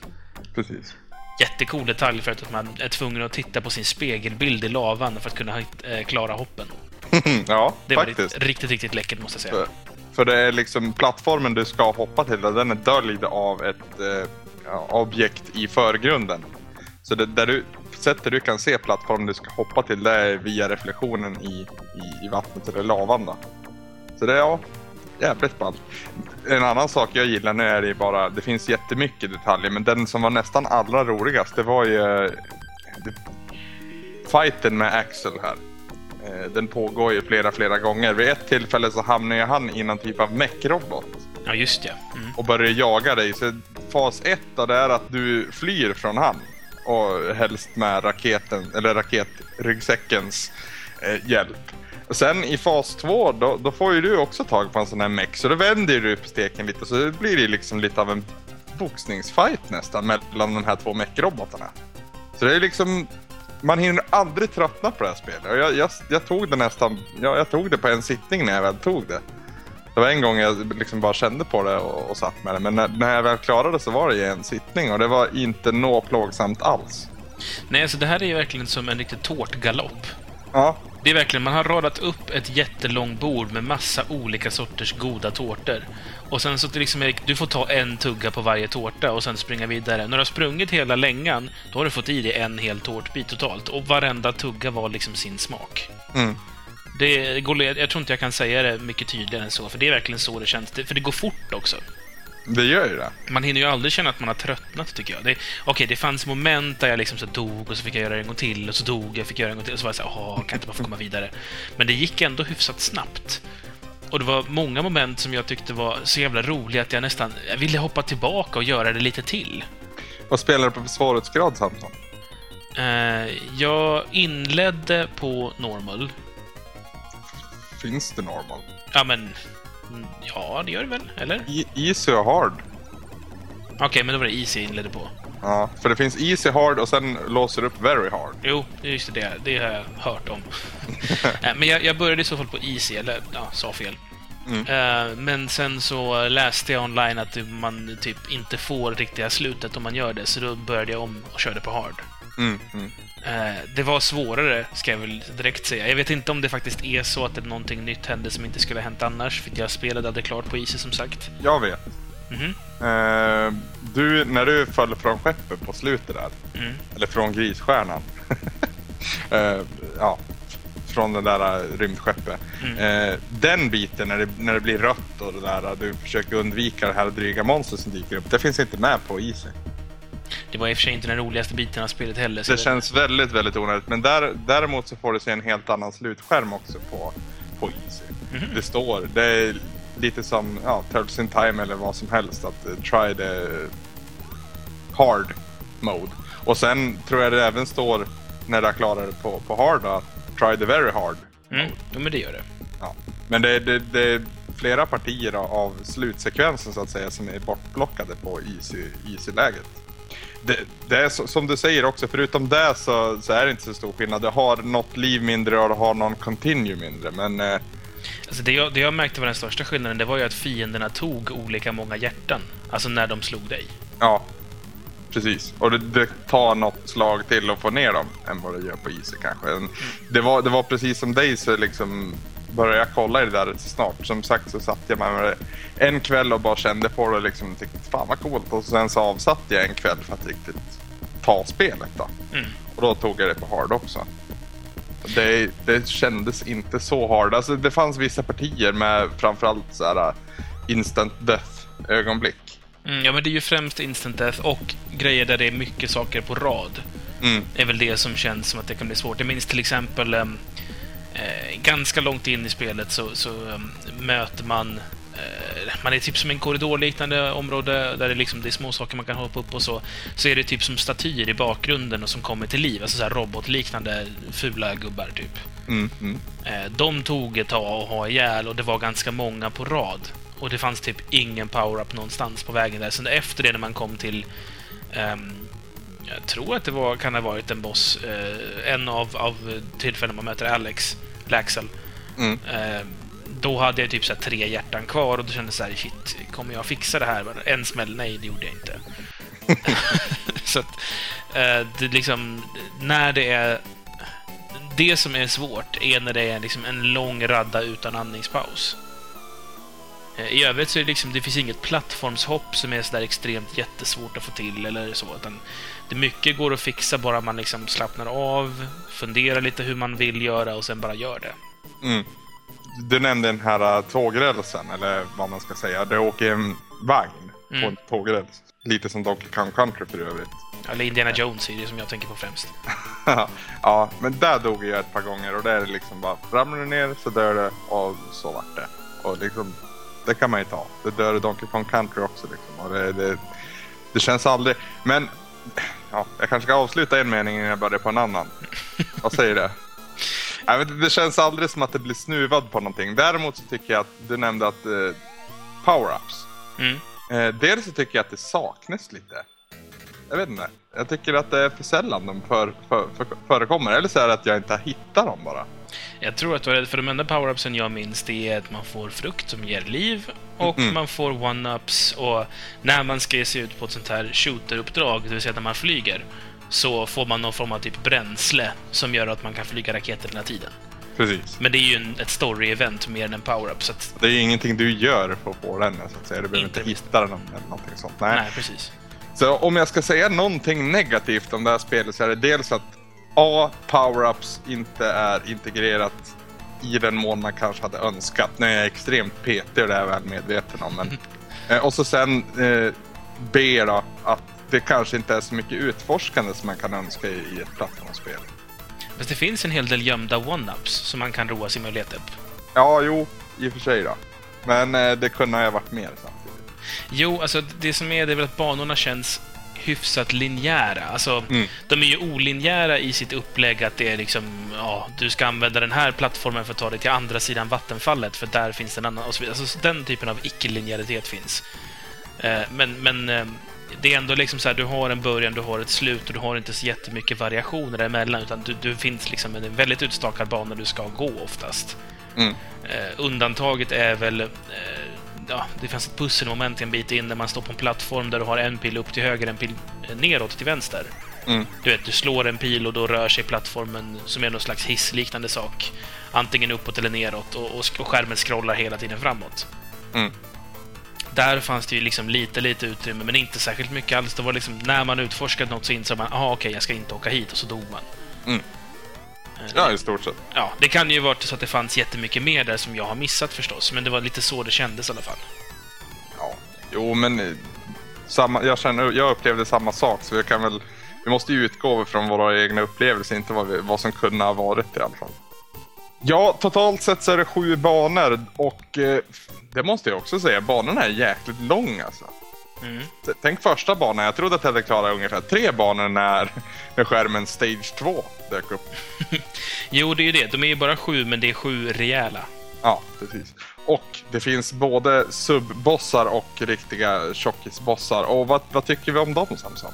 Precis.
Jättecool detalj för att man är tvungen att titta på sin spegelbild i lavan för att kunna eh, klara hoppen.
ja,
Det var
faktiskt.
riktigt, riktigt, riktigt läckert, måste jag säga.
För, det är liksom plattformen du ska hoppa till, den är döljd av ett eh, objekt i förgrunden. Så det, där du, sättet du kan se plattformen du ska hoppa till, det är via reflektionen i, i, i vattnet eller lavan. Då. Så det är ja, jävligt ballt. En annan sak jag gillar nu är det bara, det finns jättemycket detaljer, men den som var nästan allra roligast, det var ju eh, det, fighten med Axel här. Eh, Den pågår ju flera, flera gånger. Vid ett tillfälle så hamnar ju han i någon typ av mech-robot
Ja, just det. Mm.
och börjar jaga dig. Så fas ett då, det är att du flyr från han. Och helst med raketen, eller raketryggsäckens eh, hjälp. Och sen i fas två, då, då får ju du också tag på en sån här mech. Så då vänder du på steken lite, så det blir det liksom lite av en boxningsfight nästan mellan de här två mech-robotarna. Så det är liksom, man hinner aldrig tröttna på det här spelet. Jag, jag, jag tog det nästan, ja, jag tog det på en sittning när jag väl tog det. Det var en gång jag liksom bara kände på det och, och satt med det. Men när, när jag väl klarade så var det i en sittning och det var inte nå plågsamt alls.
Nej, alltså det här är ju verkligen som en riktig tårtgalopp.
Ja,
Det är verkligen, man har radat upp ett jättelångt bord med massa olika sorters goda tårtor. Och sen så liksom, du får ta en tugga på varje tårta och sen springa vidare. När du har sprungit hela längan, då har du fått i dig en hel tårtbit totalt. Och varenda tugga var liksom sin smak.
mm.
Det går, jag tror inte jag kan säga det mycket tydligare än så, för det är verkligen så det känns. För det går fort också.
det gör ju det.
Man hinner ju aldrig känna att man har tröttnat, tycker jag. Okej, det fanns moment där jag liksom så dog och så fick jag göra det en gång till och så dog jag, fick göra det en gång till och så var jag så här, åh, kan inte bara få komma vidare? Men det gick ändå hyfsat snabbt. Och det var många moment som jag tyckte var så jävla roliga att jag nästan jag ville hoppa tillbaka och göra det lite till.
Vad spelar du på för svårighetsgrad Samson?
Eh, jag inledde på normal.
Finns det normal?
Ja, men... mm, Ja, det gör det väl? Eller?
E- easy och hard.
Okej, men då var det easy jag inledde på.
Ja, för det finns easy, hard och sen låser upp very hard.
Jo, just det. Det har jag hört om. Eh, Men jag, jag började i så fall på Easy, eller ja, sa fel.
Mm.
Eh, Men sen så läste jag online att man typ inte får riktiga slutet om man gör det, så då började jag om och körde på Hard.
Mm, mm.
Eh, Det var svårare, ska jag väl direkt säga. Jag vet inte om det faktiskt är så att det någonting nytt hände som inte skulle ha hänt annars, för jag spelade aldrig klart på Easy som sagt.
Jag vet.
Mhm.
Eh, du, när du föll från skeppet på slutet där,
Mm.
eller från grisstjärnan. eh, ja, från det där rymdskeppet.
Mm.
Eh, den biten när det, när det blir rött och det där, du försöker undvika det här dryga monstret som dyker upp. Det finns inte med på Easy.
Det var i och för sig inte den roligaste biten av spelet heller. så
Det känns väldigt, väldigt onödigt. Men där, däremot så får du se en helt annan slutskärm också på, på Easy.
Mhm.
Det står, det är lite som ja, Turtles in Time eller vad som helst. Att eh, try the hard mode. Och sen tror jag det även står när du har klarat det på, på hard att try the very hard
Mm. Jo, men det gör det.
Ja. Men det, det, det är flera partier av slutsekvensen så att säga som är bortplockade på easy, easy-läget. Det, det är så, som du säger också, förutom det så, så är det inte så stor skillnad. Du har något liv mindre och du har någon continue mindre, men... Eh,
Alltså det, jag, det jag märkte var den största skillnaden, det var ju att fienderna tog olika många hjärtan. Alltså när de slog dig.
ja, precis. Och det, det tar något slag till att få ner dem än vad det gör på easy kanske. En- Det var, det var precis som dig så liksom började jag kolla i det där snart. Som sagt så satt jag med det en kväll och bara kände på det och liksom tyckte fan vad coolt. Och sen så avsatte jag en kväll för att riktigt ta spelet då.
Mm.
Och då tog jag det på hard också. Det, det kändes inte så hard. Alltså det fanns vissa partier med framförallt så här uh, instant death ögonblick.
Mm, ja, men det är ju främst instant death och grejer där det är mycket saker på rad.
Mm.
är väl det som känns som att det kan bli svårt. Jag minns till exempel ehm, eh, ganska långt in i spelet så, så ehm, möter man eh, man är typ som en korridorliknande område där det, liksom, det är små saker man kan hoppa upp och så. Så är det typ som statyer i bakgrunden och som kommer till liv. Alltså så robotliknande fula gubbar typ.
Mm. Mm.
Eh, de tog ett tag att ha ihjäl och det var ganska många på rad. Och det fanns typ ingen power-up någonstans på vägen där. Sen efter det när man kom till ehm, jag tror att det var, kan ha varit en boss. Eh, en av, av tillfällen man möter Alex, Laxel.
Mm.
Eh, då hade jag typ så tre hjärtan kvar och då kände jag så här, shit, kommer jag fixa det här? En smäll? Nej, det gjorde jag inte. så att, eh, det liksom, när det är... Det som är svårt är när det är liksom en lång radda utan andningspaus. Eh, I övrigt så är det liksom, det finns inget plattformshopp som är sådär extremt jättesvårt att få till eller så, utan det mycket går att fixa bara man liksom slappnar av, funderar lite hur man vill göra och sen bara gör det.
Mm. Du nämnde den här uh, tågrälsen, eller vad man ska säga. Du åker en vagn på
Mm.
en tågräls. Lite som Donkey Kong Country för övrigt.
Eller Indiana Jones är det som jag tänker på främst.
ja, men där dog jag ett par gånger och där är det liksom bara ramlar du ner så dör det och så vart det. Och liksom, det kan man ju ta. Det dör i Donkey Kong Country också liksom. Och det, det, det känns aldrig... Men, ja, jag kanske ska avsluta en mening innan jag börjar på en annan. Vad säger du? Nej, det känns aldrig som att det blir snuvad på någonting. Däremot så tycker jag att du nämnde att eh, power-ups.
Mm.
Eh, dels så tycker jag att det saknas lite. Jag vet inte. Jag tycker att det är för sällan de för, för, för, förekommer. Eller så är det att jag inte har hittat dem bara.
Jag tror att du är rädd för de enda power-upsen jag minns det är att man får frukt som ger liv och
Mm.
man får one-ups och när man ska ge sig ut på ett sånt här shooter-uppdrag, det vill säga när man flyger, så får man någon form av typ bränsle som gör att man kan flyga raketer hela tiden.
Precis.
Men det är ju en, ett story-event mer än en power-up, att...
Det är ingenting du gör för att få den så att säga. Du behöver
Inte
inte, hitta den eller någonting sånt. Nej.
Nej, precis.
Så om jag ska säga någonting negativt om det här spelet så är det dels att A. Power-ups inte är integrerat i den mån man kanske hade önskat. Nu är jag extremt petig och det är jag väl medveten om. Men, eh, och så sen eh, B då, att det kanske inte är så mycket utforskande som man kan önska i, i ett plattformsspel.
Fast det finns en hel del gömda one-ups som man kan roa sig med att leta upp.
Ja, jo, i och för sig då. Men eh, det kunde ha varit mer samtidigt.
Jo, alltså det som är det är väl att banorna känns hyfsat linjära. Alltså,
Mm.
de är ju olinjära i sitt upplägg att det är liksom, ja, du ska använda den här plattformen för att ta dig till andra sidan vattenfallet, för där finns en annan och så vidare. Alltså den typen av icke-linjäritet finns. Eh, men, men eh, det är ändå liksom så här, du har en början, du har ett slut och du har inte så jättemycket variationer däremellan, utan du, du finns liksom en väldigt utstakad bana du ska gå oftast.
Mm.
Eh, undantaget är väl... Eh, ja, det finns ett pusselmoment en bit in där man står på en plattform där du har en pil upp till höger, en pil eh, neråt till vänster.
Mm.
Du vet, du slår en pil och då rör sig plattformen som är någon slags hissliknande sak. Antingen uppåt eller neråt och, och, och skärmen scrollar hela tiden framåt.
Mm.
Där fanns det ju liksom lite, lite utrymme, men inte särskilt mycket alls. Det var liksom när man utforskade något så insåg man, aha, okej, jag ska inte åka hit, och så dog man.
Mm.
Eh,
Ja, i stort sett.
Ja, det kan ju varit så att det fanns jättemycket mer där som jag har missat förstås, men det var lite så det kändes i alla fall.
Ja, jo men eh, samma, jag, känner, jag upplevde samma sak så jag kan väl Vi måste ju utgå från våra egna upplevelser, inte vad, vi, vad som kunde ha varit i alla fall. Ja, totalt sett så är det sju banor och eh, det måste jag också säga, banorna är jäkligt långa alltså.
Mm.
Tänk första banan, jag trodde att jag hade klarat ungefär tre banor när, när skärmen Stage 2 dök upp.
Jo, det är ju det. De är ju bara sju, men det är sju rejäla.
Ja, precis. Och det finns både subbossar och riktiga tjockisbossar. Och vad, vad tycker vi om dem Samson?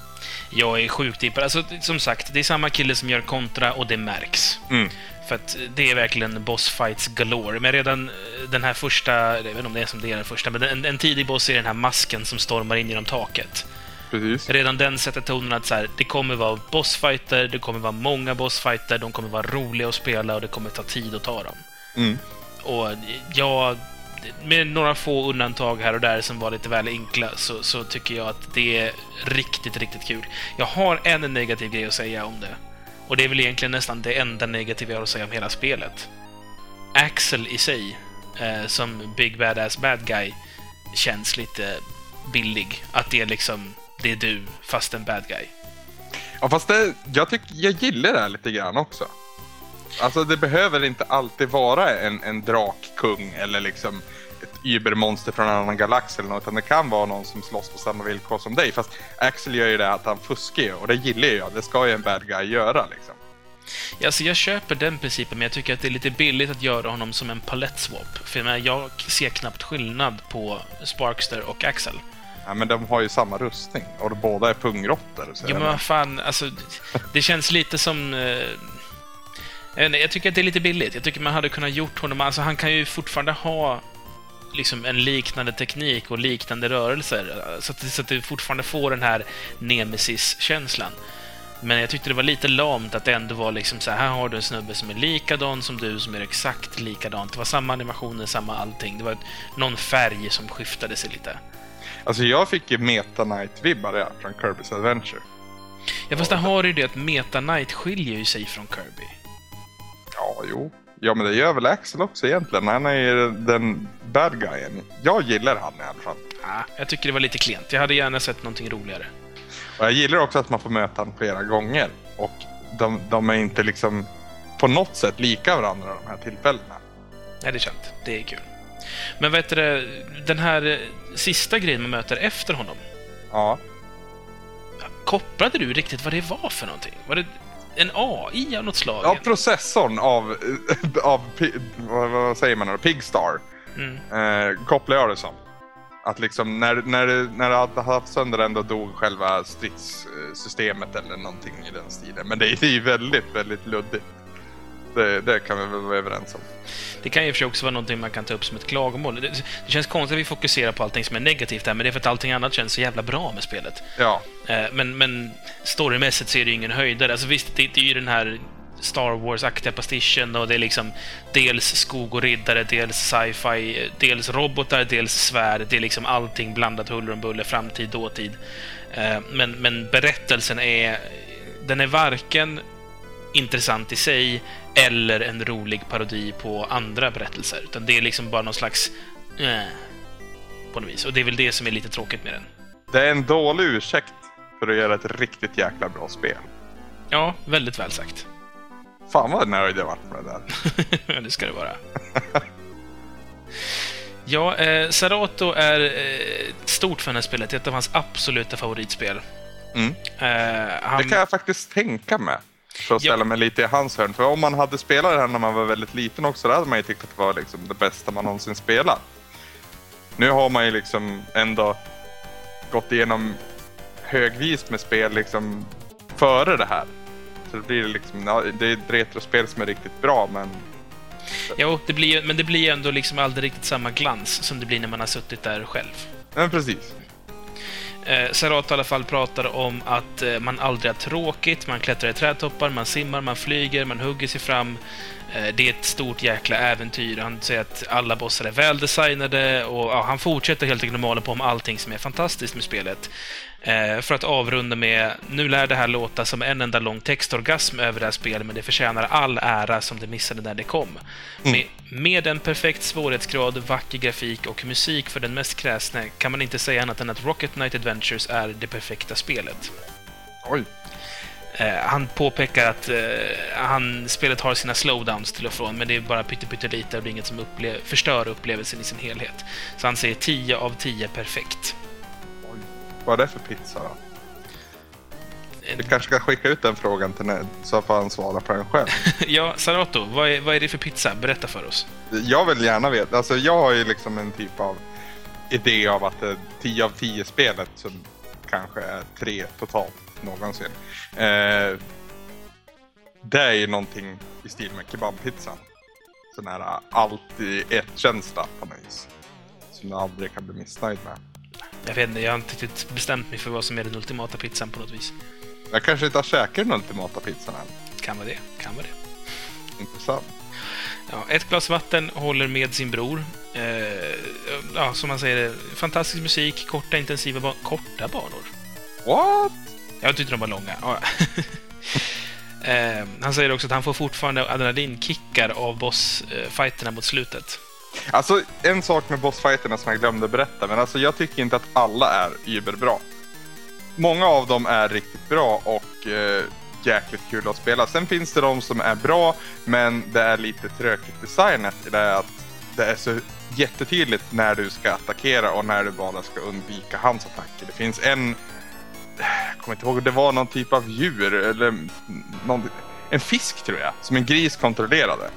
Jag är sjukt impad. Alltså, som sagt, det är samma kille som gör kontra och det märks.
Mm.
För att det är verkligen bossfights galore. Men redan eh, den här första, jag vet inte om det är som det är den första, men en, en tidig boss är den här masken som stormar in genom taket.
Precis.
Redan den sätter tonen att så här, det kommer vara bossfighter, det kommer vara många bossfighter, de kommer vara roliga att spela och det kommer ta tid att ta dem.
Mm.
Och jag, med några få undantag här och där som var lite väl enkla, så, så tycker jag att det är riktigt, riktigt kul. Jag har en negativ grej att säga om det. Och det är väl egentligen nästan det enda negativa jag har att säga om hela spelet. Axel i sig, eh, som Big Badass Bad Guy, känns lite billig. Att det är liksom, det är du, fast en bad guy.
Ja, fast det, jag, tyck, jag gillar det här lite grann också. Alltså det behöver inte alltid vara en, en drakkung eller liksom ett übermonster från en annan galax eller något. Utan det kan vara någon som slåss på samma villkor som dig. Fast Axel gör ju det att han fuskar ju och det gillar jag. Det ska ju en bad guy göra liksom.
Ja, Alltså jag köper den principen, men jag tycker att det är lite billigt att göra honom som en palettswap. För jag, menar, jag ser knappt skillnad på Sparkster och Axel.
Ja, men de har ju samma rustning och båda är pungråttor. Så
Jo, men vad fan, alltså... Det känns lite som... Eh, jag, inte, jag tycker att det är lite billigt. Jag tycker man hade kunnat gjort honom... Alltså, han kan ju fortfarande ha liksom en liknande teknik och liknande rörelser. Så att, så att du fortfarande får den här nemesis-känslan. Men jag tyckte det var lite lamt att det ändå var liksom så här, här har du en snubbe som är likadan som du, som är exakt likadant. Det var samma animationer, samma allting. Det var någon färg som skiftade sig lite.
Alltså jag fick ju Meta Knight-vibbar ja, från Kirby's Adventure.
Ja, fast där har du ju det att Meta Knight skiljer ju sig från Kirby.
Ja, jo. Ja, men det gör väl Axel också egentligen. Han är ju den bad guyen. Jag gillar han i alla fall.
Ja, jag tycker det var lite klent. Jag hade gärna sett någonting roligare.
Och jag gillar också att man får möta honom flera gånger. Och de, de är inte liksom på något sätt lika varandra de här tillfällena.
Nej, det är sant. Det är kul. Men vet du det, den här eh, sista grejen man möter efter honom.
Ja,
Kopplade du riktigt vad det var för någonting? Var det en AI av något slag?
ja processorn av, av vad, säger man då? Pigstar
Mm.
eh, kopplar jag det som. Att liksom när, när, när det hade haft sönder den då dog själva stridssystemet eller någonting i den stilen. Men det är det är ju väldigt, väldigt luddigt. Det, det kan vi väl vara överens om.
Det kan ju för sig också vara någonting man kan ta upp som ett klagomål. Det, det känns konstigt att vi fokuserar på allting som är negativt här, men det är för att allting annat känns så jävla bra med spelet.
Ja,
Eh, Men, men storymässigt så är det ju ingen höjdare. Alltså visst, det, det är ju den här Star Wars-aktiga pastischen och det är liksom dels skog och riddare, dels sci-fi, dels robotar, dels svärd. Det är liksom allting blandat huller om buller, framtid, dåtid. Eh, Men, men berättelsen är... Den är varken intressant i sig eller en rolig parodi på andra berättelser. Utan det är liksom bara någon slags... Eh, på något vis. Och det är väl det som är lite tråkigt med den.
det är en dålig ursäkt för att göra ett riktigt jäkla bra spel.
Ja, väldigt väl sagt.
Fan vad nöjd jag vart med det där.
Det ska det vara. ja, eh, Sarato är eh, stort för det här spelet. Det är ett av hans absoluta favoritspel.
Mm.
Eh, han,
Det kan jag faktiskt tänka mig. För att
Ja.
ställa mig lite i hans hörn. För om man hade spelat det här när man var väldigt liten också, då hade man ju tyckt att det var liksom det bästa man någonsin spelat. Nu har man ju liksom ändå gått igenom högvis med spel liksom före det här. Så det blir liksom, ja, det är ett retrospel som är riktigt bra men
Jo, det blir, men det blir ju ändå liksom aldrig riktigt samma glans som det blir när man har suttit där själv.
Men precis.
Eh, Sarato i alla fall pratar om att eh, man aldrig har tråkigt, man klättrar i trädtoppar, man simmar, man flyger, man hugger sig fram. Eh, det är ett stort jäkla äventyr. Han säger att alla bossar är väldesignade och ja, han fortsätter helt enkelt att måla på om allting som är fantastiskt med spelet. Eh, för att avrunda med, nu lär det här låta som en enda lång textorgasm över det här spelet, men det förtjänar all ära som det missade när det kom. Med, med en perfekt svårighetsgrad, vacker grafik och musik för den mest kräsne kan man inte säga annat än att Rocket Knight Adventures är det perfekta spelet.
Oj.
Eh, han påpekar att eh, han, spelet har sina slowdowns till och från, men det är bara pyttelite och det är inget som upple- förstör upplevelsen i sin helhet. Så han säger 10 av 10 perfekt.
Vad är det för pizza då? Vi kanske ska skicka ut den frågan till Ned så får han svara på den själv.
ja, Sarato, vad är, vad är det för pizza? Berätta för oss.
Jag vill gärna veta. Alltså jag har ju liksom en typ av idé av att det är 10 av 10 spelet som kanske är tre totalt någonsin. Eh, det är ju någonting i stil med kebabpizzan. Sån här allt i ett-känsla på något vis. Som du aldrig kan bli missnöjd med.
Jag vet inte, jag har inte riktigt bestämt mig för vad som är den ultimata pizzan på något vis.
Jag kanske inte har käkat den ultimata pizzan än.
Kan vara det, kan vara det.
Intressant.
Ja, ett glas vatten håller med sin bror. Eh, ja, som man säger, fantastisk musik, korta intensiva banor. Korta banor?
What?
Jag tyckte de var långa. Ja. eh, han säger också att han får fortfarande adrenalinkickar av bossfighterna mot slutet.
Alltså, en sak med bossfighterna som jag glömde berätta, men alltså jag tycker inte att alla är überbra. Många av dem är riktigt bra och eh, jäkligt kul att spela. Sen finns det de som är bra, men det är lite trökigt designat i det att det är så jättetydligt när du ska attackera och när du bara ska undvika hans attacker. Det finns en, jag kommer inte ihåg, det var någon typ av djur eller någon, en fisk tror jag, som en gris kontrollerade.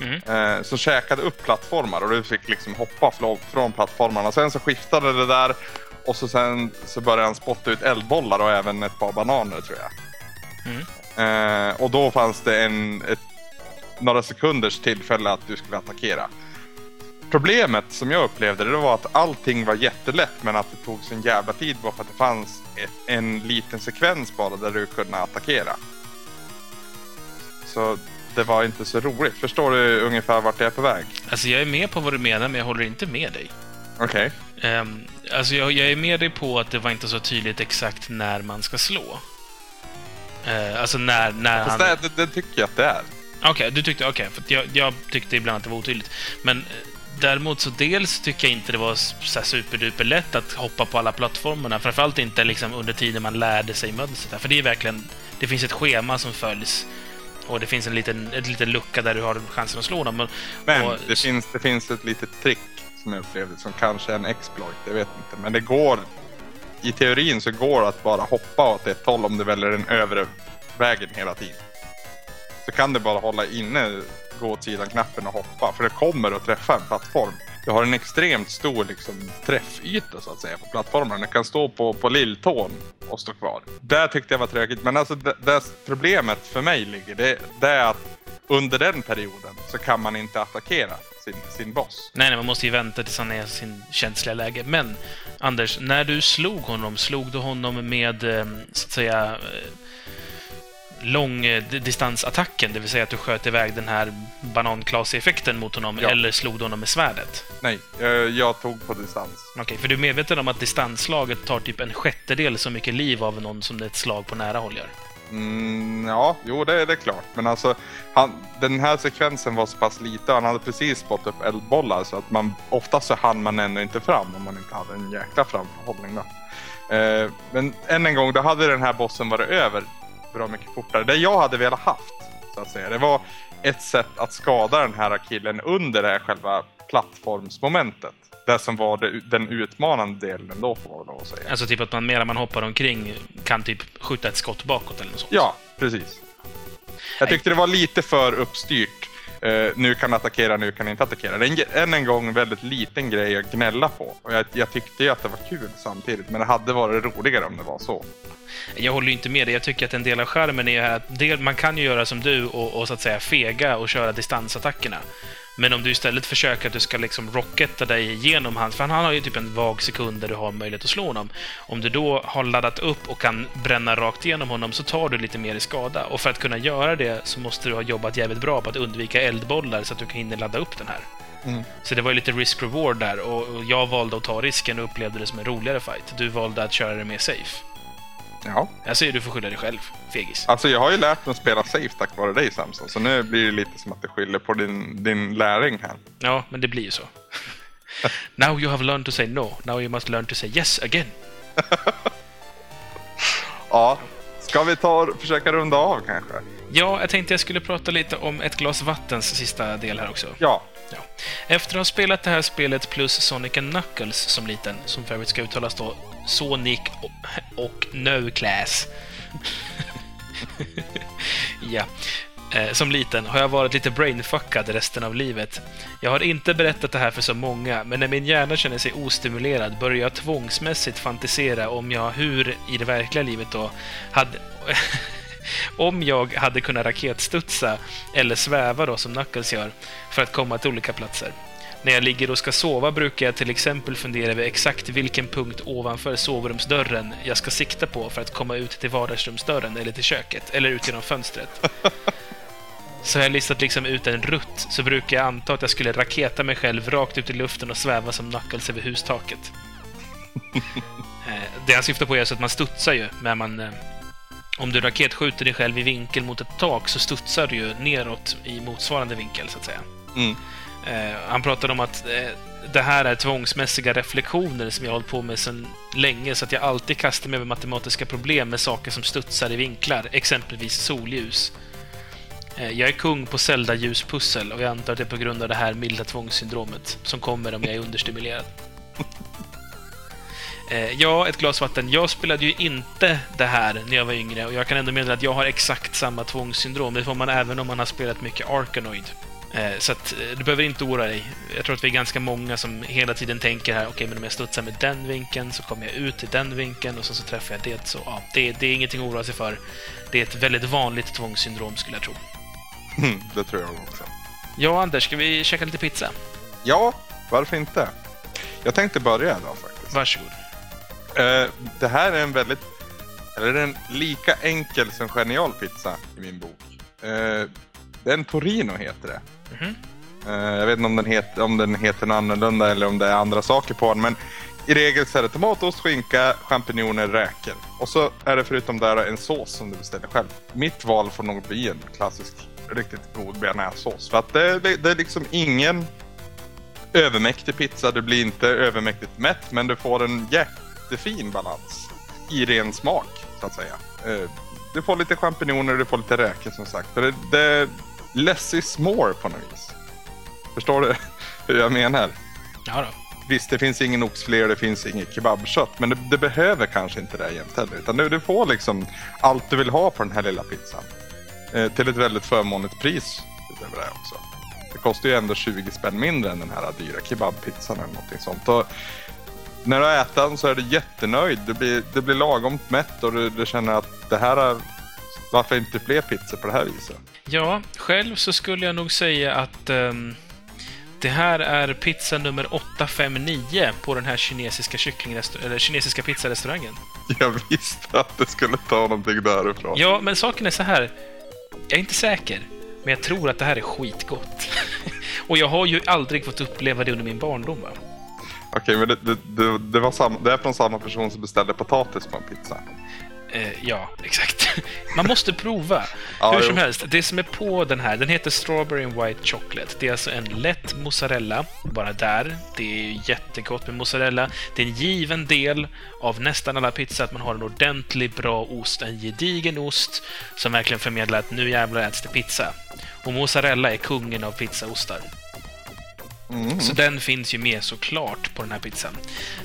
Mm. Eh, som käkade upp plattformar och du fick liksom hoppa från plattformarna. Sen så skiftade det där och så sen så började han spotta ut eldbollar och även ett par bananer tror jag. Mm. Eh, och då fanns det en, ett, några sekunders tillfälle att du skulle attackera. Problemet som jag upplevde det var att allting var jättelätt men att det tog sin jävla tid bara för att det fanns ett, en liten sekvens bara där du kunde attackera. Så det var inte så roligt. Förstår du ungefär vart jag är på väg?
Alltså jag är med på vad du menar men jag håller inte med dig.
Okej.
Okay. Um, ehm, alltså jag, jag, är med dig på att det var inte så tydligt exakt när man ska slå. Uh, alltså när, när
Fast han... det, det, tycker jag att det är.
Okej, okay, du tyckte... Okej, okay, för jag, jag, tyckte ibland att det var otydligt. Men eh, däremot så dels tycker jag inte det var så superduper lätt att hoppa på alla plattformarna. Framförallt inte liksom under tiden man lärde sig mönstret. För det är verkligen... Det finns ett schema som följs. Och det finns en liten, en liten lucka där du har chansen att slå dem. Men,
men
och,
det, finns, det finns ett litet trick som jag upplevde som kanske är en exploit, jag vet inte. Men det går, i teorin så går det att bara hoppa åt ett håll om du väljer den övre vägen hela tiden. Så kan du bara hålla inne gå åt sidan-knappen och hoppa, för det kommer att träffa en plattform. Det har en extremt stor liksom, träffyta så att säga på plattformen. Den kan stå på, på lilltån och stå kvar. Det tyckte jag var tråkigt, men alltså det, det problemet för mig ligger, det, det är att under den perioden så kan man inte attackera sin, sin boss.
Nej, nej, man måste ju vänta tills han är i sin känsliga läge. Men Anders, när du slog honom, slog du honom med eh, så att säga eh, långdistansattacken, det vill säga att du sköt iväg den här bananklas-effekten mot honom, ja. eller slog du honom med svärdet?
Nej, jag, jag tog på distans.
Okej, okay, för du är medveten om att distansslaget tar typ en sjättedel så mycket liv av någon som ett slag på nära håll gör?
Mm, ja, jo det, det är klart. Men alltså, han, den här sekvensen var så pass lite. Han hade precis spottat upp eldbollar så att man oftast så hann man ändå inte fram om man inte hade en jäkla framförhållning. Då. Eh, men än en gång, då hade den här bossen varit över bra mycket fortare. Det jag hade velat haft, så att säga, det var ett sätt att skada den här killen under det här själva plattformsmomentet. Det som var det, den utmanande delen då, får man att säga.
Alltså typ att man medan man hoppar omkring kan typ skjuta ett skott bakåt eller något sånt?
Ja, precis. Jag tyckte det var lite för uppstyrt. Uh, nu kan attackera, nu kan inte attackera. Det är en, än en gång väldigt liten grej att gnälla på. Och jag, jag tyckte ju att det var kul samtidigt, men det hade varit roligare om det var så.
Jag håller inte med dig. Jag tycker att en del av skärmen är att del, man kan ju göra som du och, och, så att säga fega och köra distansattackerna. Men om du istället försöker att du ska liksom rocketta dig igenom hans... För han har ju typ en vag sekund där du har möjlighet att slå honom. Om du då har laddat upp och kan bränna rakt igenom honom så tar du lite mer i skada. Och för att kunna göra det så måste du ha jobbat jävligt bra på att undvika eldbollar så att du kan hinna ladda upp den här. Mm. Så det var ju lite risk-reward där och jag valde att ta risken och upplevde det som en roligare fight. Du valde att köra det mer safe.
Ja.
Jag säger du får skylla dig själv, fegis.
Alltså jag har ju lärt mig att spela safe tack vare dig Samson, så nu blir det lite som att det skyller på din, din läring här.
Ja, men det blir ju så. Now you have learned to say no, now you must learn to say yes again.
ja, ska vi ta och försöka runda av kanske?
Ja, jag tänkte jag skulle prata lite om ett glas vattens sista del här också.
Ja.
Ja. Efter att ha spelat det här spelet plus Sonic Knuckles som liten, som för övrigt ska uttalas då Sonic och, och No Class. ja. Eh, som liten har jag varit lite brainfuckad resten av livet. Jag har inte berättat det här för så många, men när min hjärna känner sig ostimulerad börjar jag tvångsmässigt fantisera om jag hur, i det verkliga livet då, hade... om jag hade kunnat raketstudsa eller sväva då som Knuckles gör för att komma till olika platser. När jag ligger och ska sova brukar jag till exempel fundera över exakt vilken punkt ovanför sovrumsdörren jag ska sikta på för att komma ut till vardagsrumsdörren eller till köket, eller ut genom fönstret. Så har jag listat liksom ut en rutt, så brukar jag anta att jag skulle raketa mig själv rakt ut i luften och sväva som Knuckles över hustaket. Eh, det han syftar på är så att man studsar ju, men man... Om du raketskjuter dig själv i vinkel mot ett tak så studsar du ju neråt i motsvarande vinkel, så att säga.
Mm.
Eh, han pratade om att eh, det här är tvångsmässiga reflektioner som jag har hållit på med sedan länge, så att jag alltid kastar mig över matematiska problem med saker som studsar i vinklar, exempelvis solljus. Eh, jag är kung på Zelda-ljuspussel och jag antar att det är på grund av det här milda tvångssyndromet som kommer om jag är understimulerad. Eh, Ja, ett glas vatten. Jag spelade ju inte det här när jag var yngre och jag kan ändå meddela att jag har exakt samma tvångssyndrom. Det får man även om man har spelat mycket Arkanoid. Eh, Så att eh, du behöver inte oroa dig. Jag tror att vi är ganska många som hela tiden tänker här, okej, men om jag studsar med den vinkeln så kommer jag ut i den vinkeln och sen så träffar jag det. Så ja, det, det är ingenting att oroa sig för. Det är ett väldigt vanligt tvångssyndrom skulle jag tro.
Mm, det tror jag också.
Ja, Anders, ska vi käka lite pizza?
Ja, varför inte? Jag tänkte börja idag faktiskt.
Varsågod.
Eh, det här är en väldigt, eller en lika enkel som genial pizza i min bok. Eh, det är en Torino heter det.
Mhm.
Eh, jag vet inte om den, heter, om den heter annorlunda eller om det är andra saker på den. Men i regel så är det tomatost, skinka, champinjoner, räkor. Och så är det förutom det en sås som du beställer själv. Mitt val får nog bli en klassisk, riktigt god bearnaisesås. För att det, det, är liksom ingen övermäktig pizza. Du blir inte övermäktigt mätt, men du får en jättefin balans i ren smak, så att säga. Eh, Du får lite champinjoner och du får lite räkor som sagt. Det, det, less is more på något vis. Förstår du hur jag menar?
Ja då.
Visst, det finns ingen oxfilé och det finns inget kebabkött, men det, det behöver kanske inte det jämt heller. Utan du, du får liksom allt du vill ha på den här lilla pizzan. Eh, till ett väldigt förmånligt pris utöver det också. Det kostar ju ändå 20 spänn mindre än den här dyra kebabpizzan eller någonting sånt. Och när du ätit den så är du jättenöjd. Du blir, du blir lagom mätt och du, du känner att det här är... Varför inte fler pizzor på det här viset?
Ja, själv så skulle jag nog säga att ehm, det här är pizza nummer 859 på den här kinesiska eller kinesiska pizzarestaurangen.
Jag visste att det skulle ta någonting därifrån.
Ja, men saken är så här. Jag är inte säker, men jag tror att det här är skitgott. Och jag har ju aldrig fått uppleva det under min barndom. Va?
Okej, men det, det, det, det, var samma, det är från samma person som beställde potatis på en pizza.
Eh, ja, exakt. Man måste prova.
Ja,
Hur
jo.
som helst, det som är på den här, den heter Strawberry and White Chocolate. Det är alltså en lätt mozzarella, bara där. Det är ju jättegott med mozzarella. Det är en given del av nästan alla pizzor att man har en ordentlig bra ost, en gedigen ost som verkligen förmedlar att nu jävlar äts det pizza. Och mozzarella är kungen av pizzaostar.
Mm.
Så den finns ju med såklart på den här pizzan.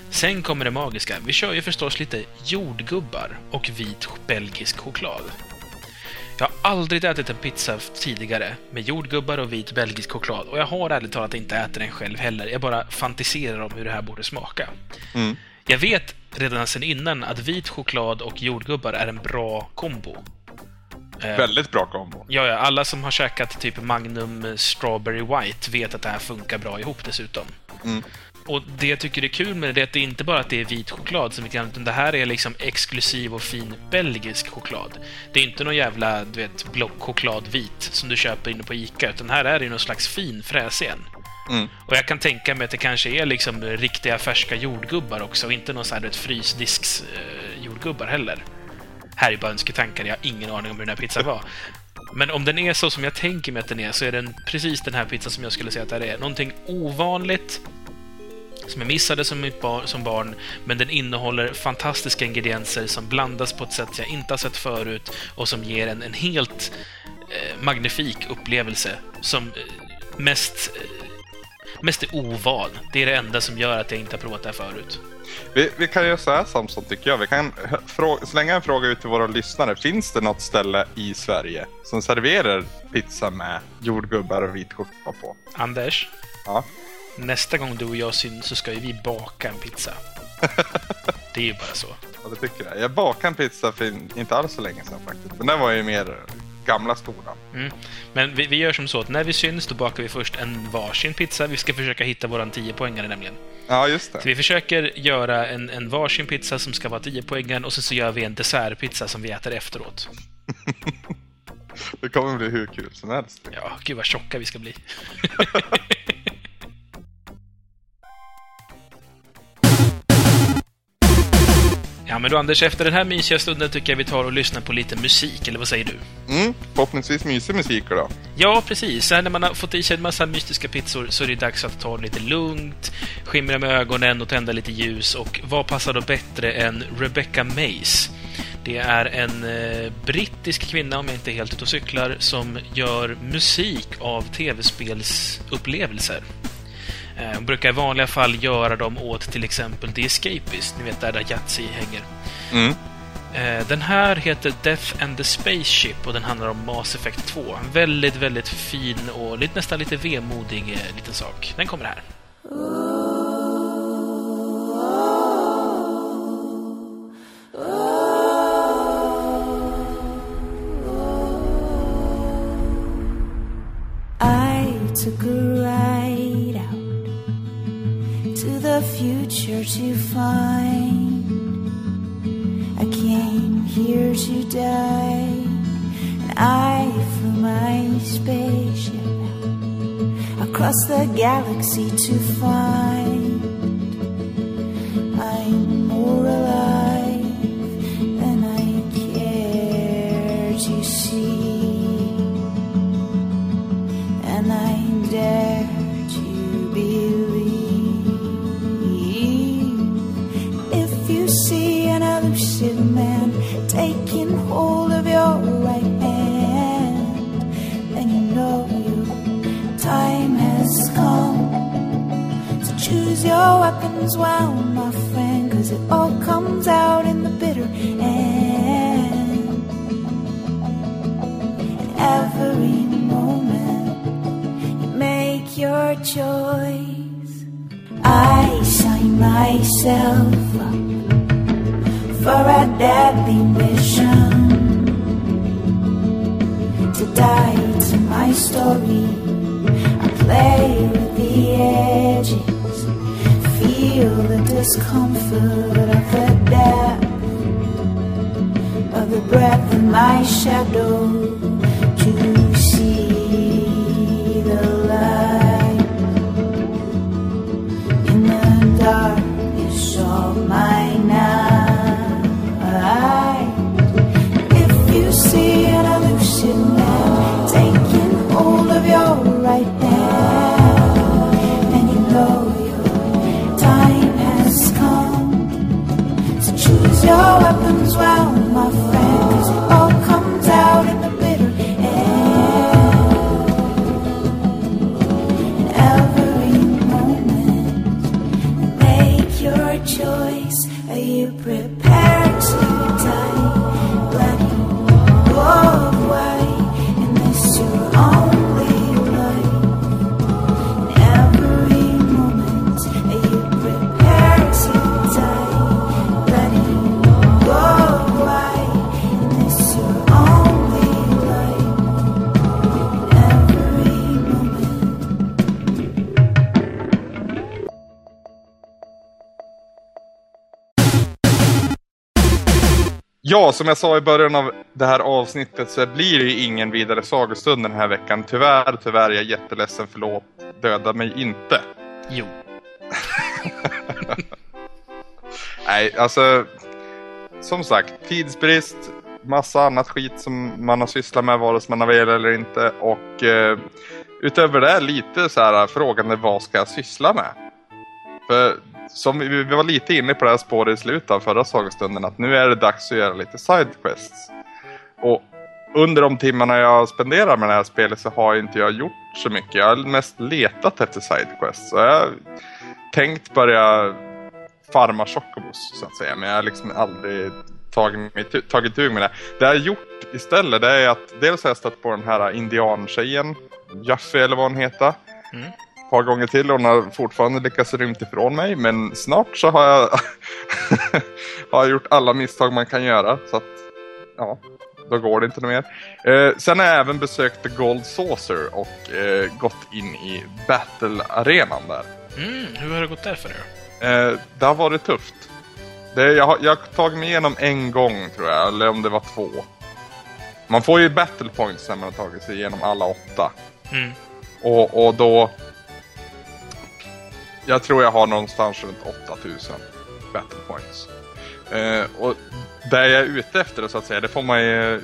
Sen kommer det magiska. Vi kör ju förstås lite jordgubbar och vit belgisk choklad. Jag har aldrig ätit en pizza tidigare med jordgubbar och vit belgisk choklad och jag har ärligt talat inte ätit den själv heller. Jag bara fantiserar om hur det här borde smaka.
Mm.
Jag vet redan sedan innan att vit choklad och jordgubbar är en bra kombo. Eh,
Väldigt bra kombo.
Ja, ja, alla som har käkat typ Magnum Strawberry White vet att det här funkar bra ihop dessutom.
Mm.
Och det jag tycker är kul med det är att det inte bara att det är vit choklad som vi kan, utan det här är liksom exklusiv och fin belgisk choklad. Det är inte någon jävla, du vet, blockchoklad vit som du köper inne på Ica, utan här är det någon slags fin fräs igen.
Mm.
Och jag kan tänka mig att det kanske är liksom riktiga färska jordgubbar också, och inte någon sån här, du vet, frysdisks eh, jordgubbar heller. Här är bara önsketankar, jag har ingen aning om hur den här pizzan var. Men om den är så som jag tänker mig att den är, så är den precis den här pizzan som jag skulle säga att det är. Någonting ovanligt, som jag missade som, mitt bar, som barn, men den innehåller fantastiska ingredienser som blandas på ett sätt jag inte har sett förut och som ger en, en helt eh, magnifik upplevelse som eh, mest, eh, mest är ovan. Det är det enda som gör att jag inte har provat det här förut.
Vi, vi kan göra så här Samson tycker jag. Vi kan frå- slänga en fråga ut till våra lyssnare. Finns det något ställe i Sverige som serverar pizza med jordgubbar och vit skjorta på?
Anders,
Ja.
nästa gång du och jag syns så ska ju vi baka en pizza. Det är ju bara så.
Ja, det tycker jag. Jag bakade en pizza för inte alls så länge sedan faktiskt. Men den var ju mer gamla skolan.
Mm. Men vi, vi gör som så att när vi syns då bakar vi först en varsin pizza. Vi ska försöka hitta våran 10-poängare nämligen.
Ja, just
Så
det.
vi försöker göra en, en varsin pizza som ska vara 10 poängen och sen så gör vi en dessertpizza som vi äter efteråt.
Det kommer bli hur kul som helst.
Ja, gud vad tjocka vi ska bli. Ja, men du Anders, efter den här mysiga stunden tycker jag vi tar och lyssnar på lite musik, eller vad säger du?
Mm, förhoppningsvis mysig musik då.
Ja, precis. Sen när man har fått i sig en massa mystiska pizzor så är det dags att ta det lite lugnt, skimra med ögonen och tända lite ljus. Och vad passar då bättre än Rebecca Mays? Det är en eh, brittisk kvinna, om jag inte är helt ute och cyklar, som gör musik av tv-spelsupplevelser. Eh, Hon brukar i vanliga fall göra dem åt till exempel The Escapist, ni vet där, där Yatzy hänger.
Mm.
Eh, Den här heter Death and the Spaceship och den handlar om Mass Effect 2. En väldigt, väldigt fin och lite, nästan lite vemodig eh, liten sak. Den kommer här.
I took a ride to the future to find. I came here to die, and I flew my spaceship across the galaxy to find.
Ja, som jag sa i början av det här avsnittet så blir det ju ingen vidare sagostund den här veckan. Tyvärr, tyvärr, jag är jätteledsen, förlåt. Döda mig inte.
Jo.
Nej, alltså. Som sagt, tidsbrist, massa annat skit som man har sysslat med vare sig man har velat eller inte. Och eh, utöver det lite så här frågande vad ska jag syssla med? För som vi, vi var lite inne på det här spåret i slutet av förra sagostunden att nu är det dags att göra lite sidequests. Och under de timmarna jag spenderar med det här spelet så har inte jag gjort så mycket. Jag har mest letat efter sidequests. Så jag har tänkt börja farma chocobos så att säga. Men jag har liksom aldrig tagit, mig, tagit tur med det. Det jag har gjort istället det är att dels har jag stött på den här indiantjejen. Jaffe eller vad hon heter.
Mm.
Par gånger till och hon har fortfarande lyckats rymt ifrån mig. Men snart så har jag, har jag gjort alla misstag man kan göra. Så att, ja, då går det inte mer. Eh, sen har jag även besökt The Gold Saucer och eh, gått in i Battle-arenan där.
Mm, hur har det gått där för dig?
Eh, det har varit tufft. Det, jag, har, jag har tagit mig igenom en gång tror jag, eller om det var två. Man får ju battle points när man har tagit sig igenom alla åtta.
Mm.
Och, och då... Jag tror jag har någonstans runt 8000 battle points. Eh, och det jag är ute efter så att säga, det får man ju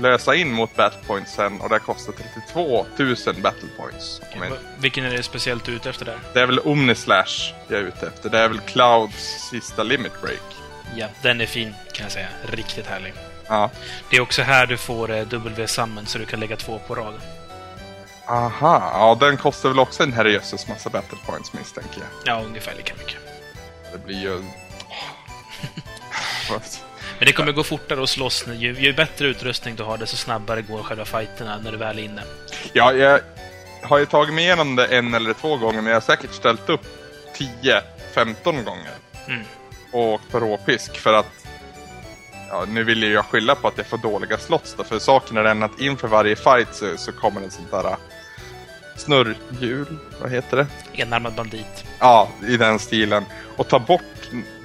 lösa in mot battle points sen och det kostar 32 000 battle points.
Va- Vilken är det speciellt ute efter där?
Det är väl Omnislash jag är ute efter. Det är väl Clouds sista limit break.
Ja, den är fin kan jag säga. Riktigt härlig.
Ja.
Det är också här du får eh, W-summon så du kan lägga två på rad.
Aha, ja den kostar väl också en herrejösses massa battle points misstänker jag.
Ja, ungefär lika mycket.
Det blir ju...
Men det kommer gå fortare att slåss. Ju, ju bättre utrustning du har, desto snabbare går själva fighterna när du väl är inne.
ja, jag har ju tagit mig igenom det en eller två gånger men jag har säkert ställt upp 10-15 gånger.
Mm.
Och på råpisk för att Ja, nu vill ju jag skylla på att jag får dåliga slots då, för saken är den att inför varje fight så, så kommer en sånt där snurrhjul, vad heter det?
Enarmad bandit.
Ja, i den stilen. Och ta bort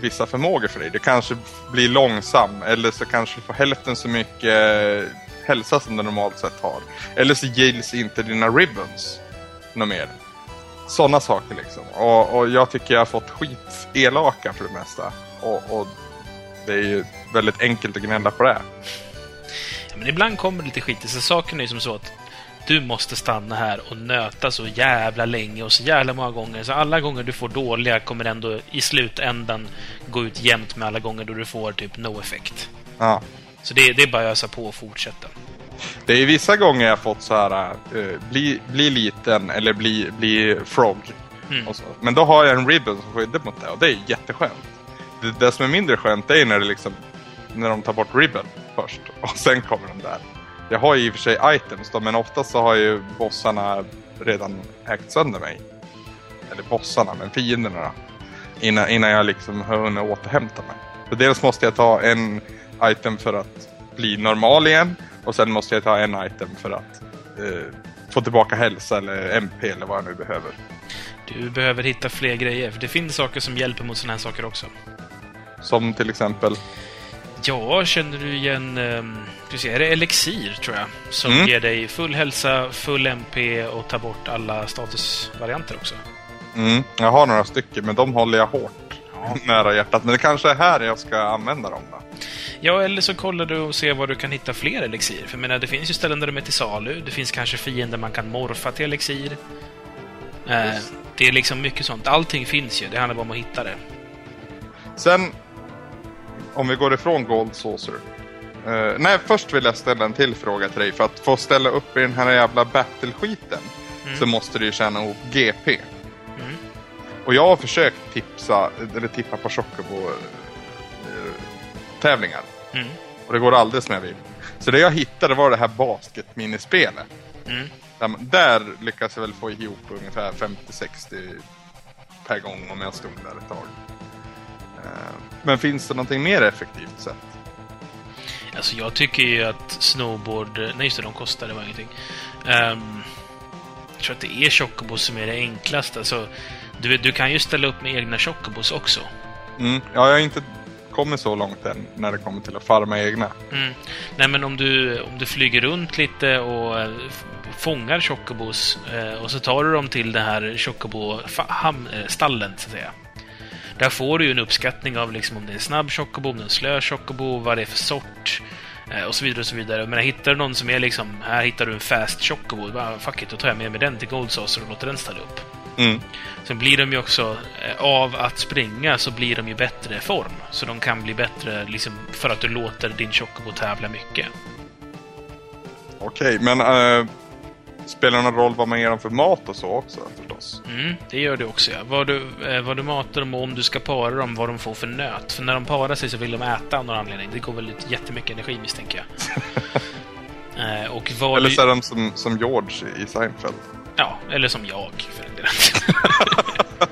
vissa förmågor för dig. Du kanske blir långsam eller så kanske du får hälften så mycket eh, hälsa som du normalt sett har. Eller så gills inte dina ribbons något mer. Sådana saker liksom. Och, och jag tycker jag har fått skit elaka för det mesta. Och, och det är ju väldigt enkelt att gnälla på det.
Ja, men ibland kommer det lite skit. Så saken är ju som så att du måste stanna här och nöta så jävla länge och så jävla många gånger. Så alla gånger du får dåliga kommer ändå i slutändan gå ut jämnt med alla gånger då du får typ no effekt.
Ja.
Så det, det är bara att ösa på och fortsätta.
Det är vissa gånger jag fått så här, eh, bli, bli liten eller bli, bli frog.
Mm.
Men då har jag en ribbon som skyddar mot det och det är jätteskönt. Det, det som är mindre skönt är när det liksom, när de tar bort ribbon först och sen kommer de där. Jag har ju i och för sig items då, men oftast så har ju bossarna redan ägt sönder mig. Eller bossarna, men fienderna då. Innan, innan jag liksom har hunnit återhämta mig. Så dels måste jag ta en item för att bli normal igen och sen måste jag ta en item för att eh, få tillbaka hälsa eller MP eller vad jag nu behöver.
Du behöver hitta fler grejer, för det finns saker som hjälper mot sådana här saker också.
Som till exempel
Ja, känner du igen... Vi se, är det Elixir, tror jag? Som
Mm.
ger dig full hälsa, full MP och tar bort alla statusvarianter också.
Mm, jag har några stycken men de håller jag hårt
Ja.
nära hjärtat. Men det kanske är här jag ska använda dem då.
Ja, eller så kollar du och ser var du kan hitta fler elixir. För jag menar, det finns ju ställen där de är till salu. Det finns kanske fiender man kan morfa till elixir. Eh, det är liksom mycket sånt. Allting finns ju. Det handlar bara om att hitta det.
Sen, om vi går ifrån Gold Saucer. Eh, nej, först vill jag ställa en till fråga till dig. För att få ställa upp i den här jävla battle-skiten
Mm.
så måste du ju tjäna ihop GP.
Mm.
Och jag har försökt tipsa, eller tippa på Chocobo eh, tävlingar.
Mm.
Och det går aldrig som jag vill. Så det jag hittade var det här basket-minispelet.
Mm.
Där, där lyckas jag väl få ihop ungefär 50-60 per gång om jag stod där ett tag. Eh, Men finns det någonting mer effektivt sätt?
Alltså, jag tycker ju att snowboard... Nej, just det, de kostar. Det var ingenting. Ehm, jag tror att det är chocobos som är det enklaste. Alltså, du, du kan ju ställa upp med egna chocobos också.
Mm. Ja, jag har inte kommit så långt än när det kommer till att farma egna.
Mm. Nej, men om du, om du flyger runt lite och eh, fångar chocobos eh, och så tar du dem till det här chocobo-stallen, så att säga. Där får du ju en uppskattning av liksom om det är en snabb chocobo, om det är en slö chocobo, vad det är för sort eh, och så vidare och så vidare. Men hittar du någon som är liksom, här hittar du en fast chocobo, bara fuck it, då tar jag med mig den till Gold Saucer och låter den ställa upp.
Mm.
Sen blir de ju också, eh, av att springa så blir de ju bättre form. Så de kan bli bättre liksom, för att du låter din Chocobo tävla mycket.
Okej, men uh, spelar det någon roll vad man ger dem för mat och så också förstås?
Mm, det gör det också, ja. Vad du, eh, vad du matar dem och om du ska para dem, vad de får för nöt. För när de parar sig så vill de äta av någon anledning. Det går väl ut jättemycket energi misstänker jag. eh, och vad
Eller så är de som, som George i Seinfeld.
Ja, eller som jag för den delen.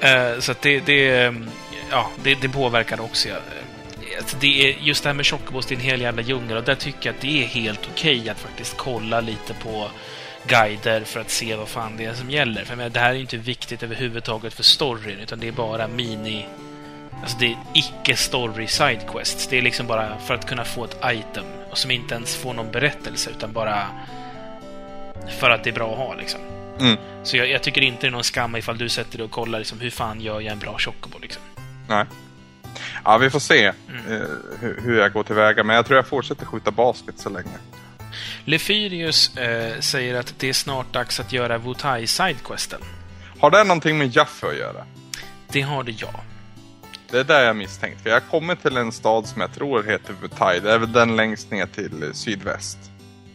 Eh, Så att det, det, eh, ja, det, det påverkar också. ja. Alltså Det är, just det här med Chocobos, det är en hel jävla djungel och där tycker jag att det är helt okej att faktiskt kolla lite på guider för att se vad fan det är som gäller. För menar, det här är ju inte viktigt överhuvudtaget för storyn, utan det är bara mini... Alltså det är icke-story sidequests. Det är liksom bara för att kunna få ett item och som inte ens får någon berättelse, utan bara för att det är bra att ha liksom.
Mm.
Så jag, jag tycker inte det är någon skam ifall du sätter dig och kollar liksom, hur fan gör jag en bra chocobo liksom.
Nej. Ja, vi får se
Mm.
eh, hur, hur jag går tillväga. Men jag tror jag fortsätter skjuta basket så länge.
Lefyrius eh, säger att det är snart dags att göra Wutai sidequesten.
Har det någonting med Jaffe att göra?
Det har det ja.
Det är där jag misstänkt. För jag kommit till en stad som jag tror heter Vutai. Det är väl den längst ner till eh, sydväst.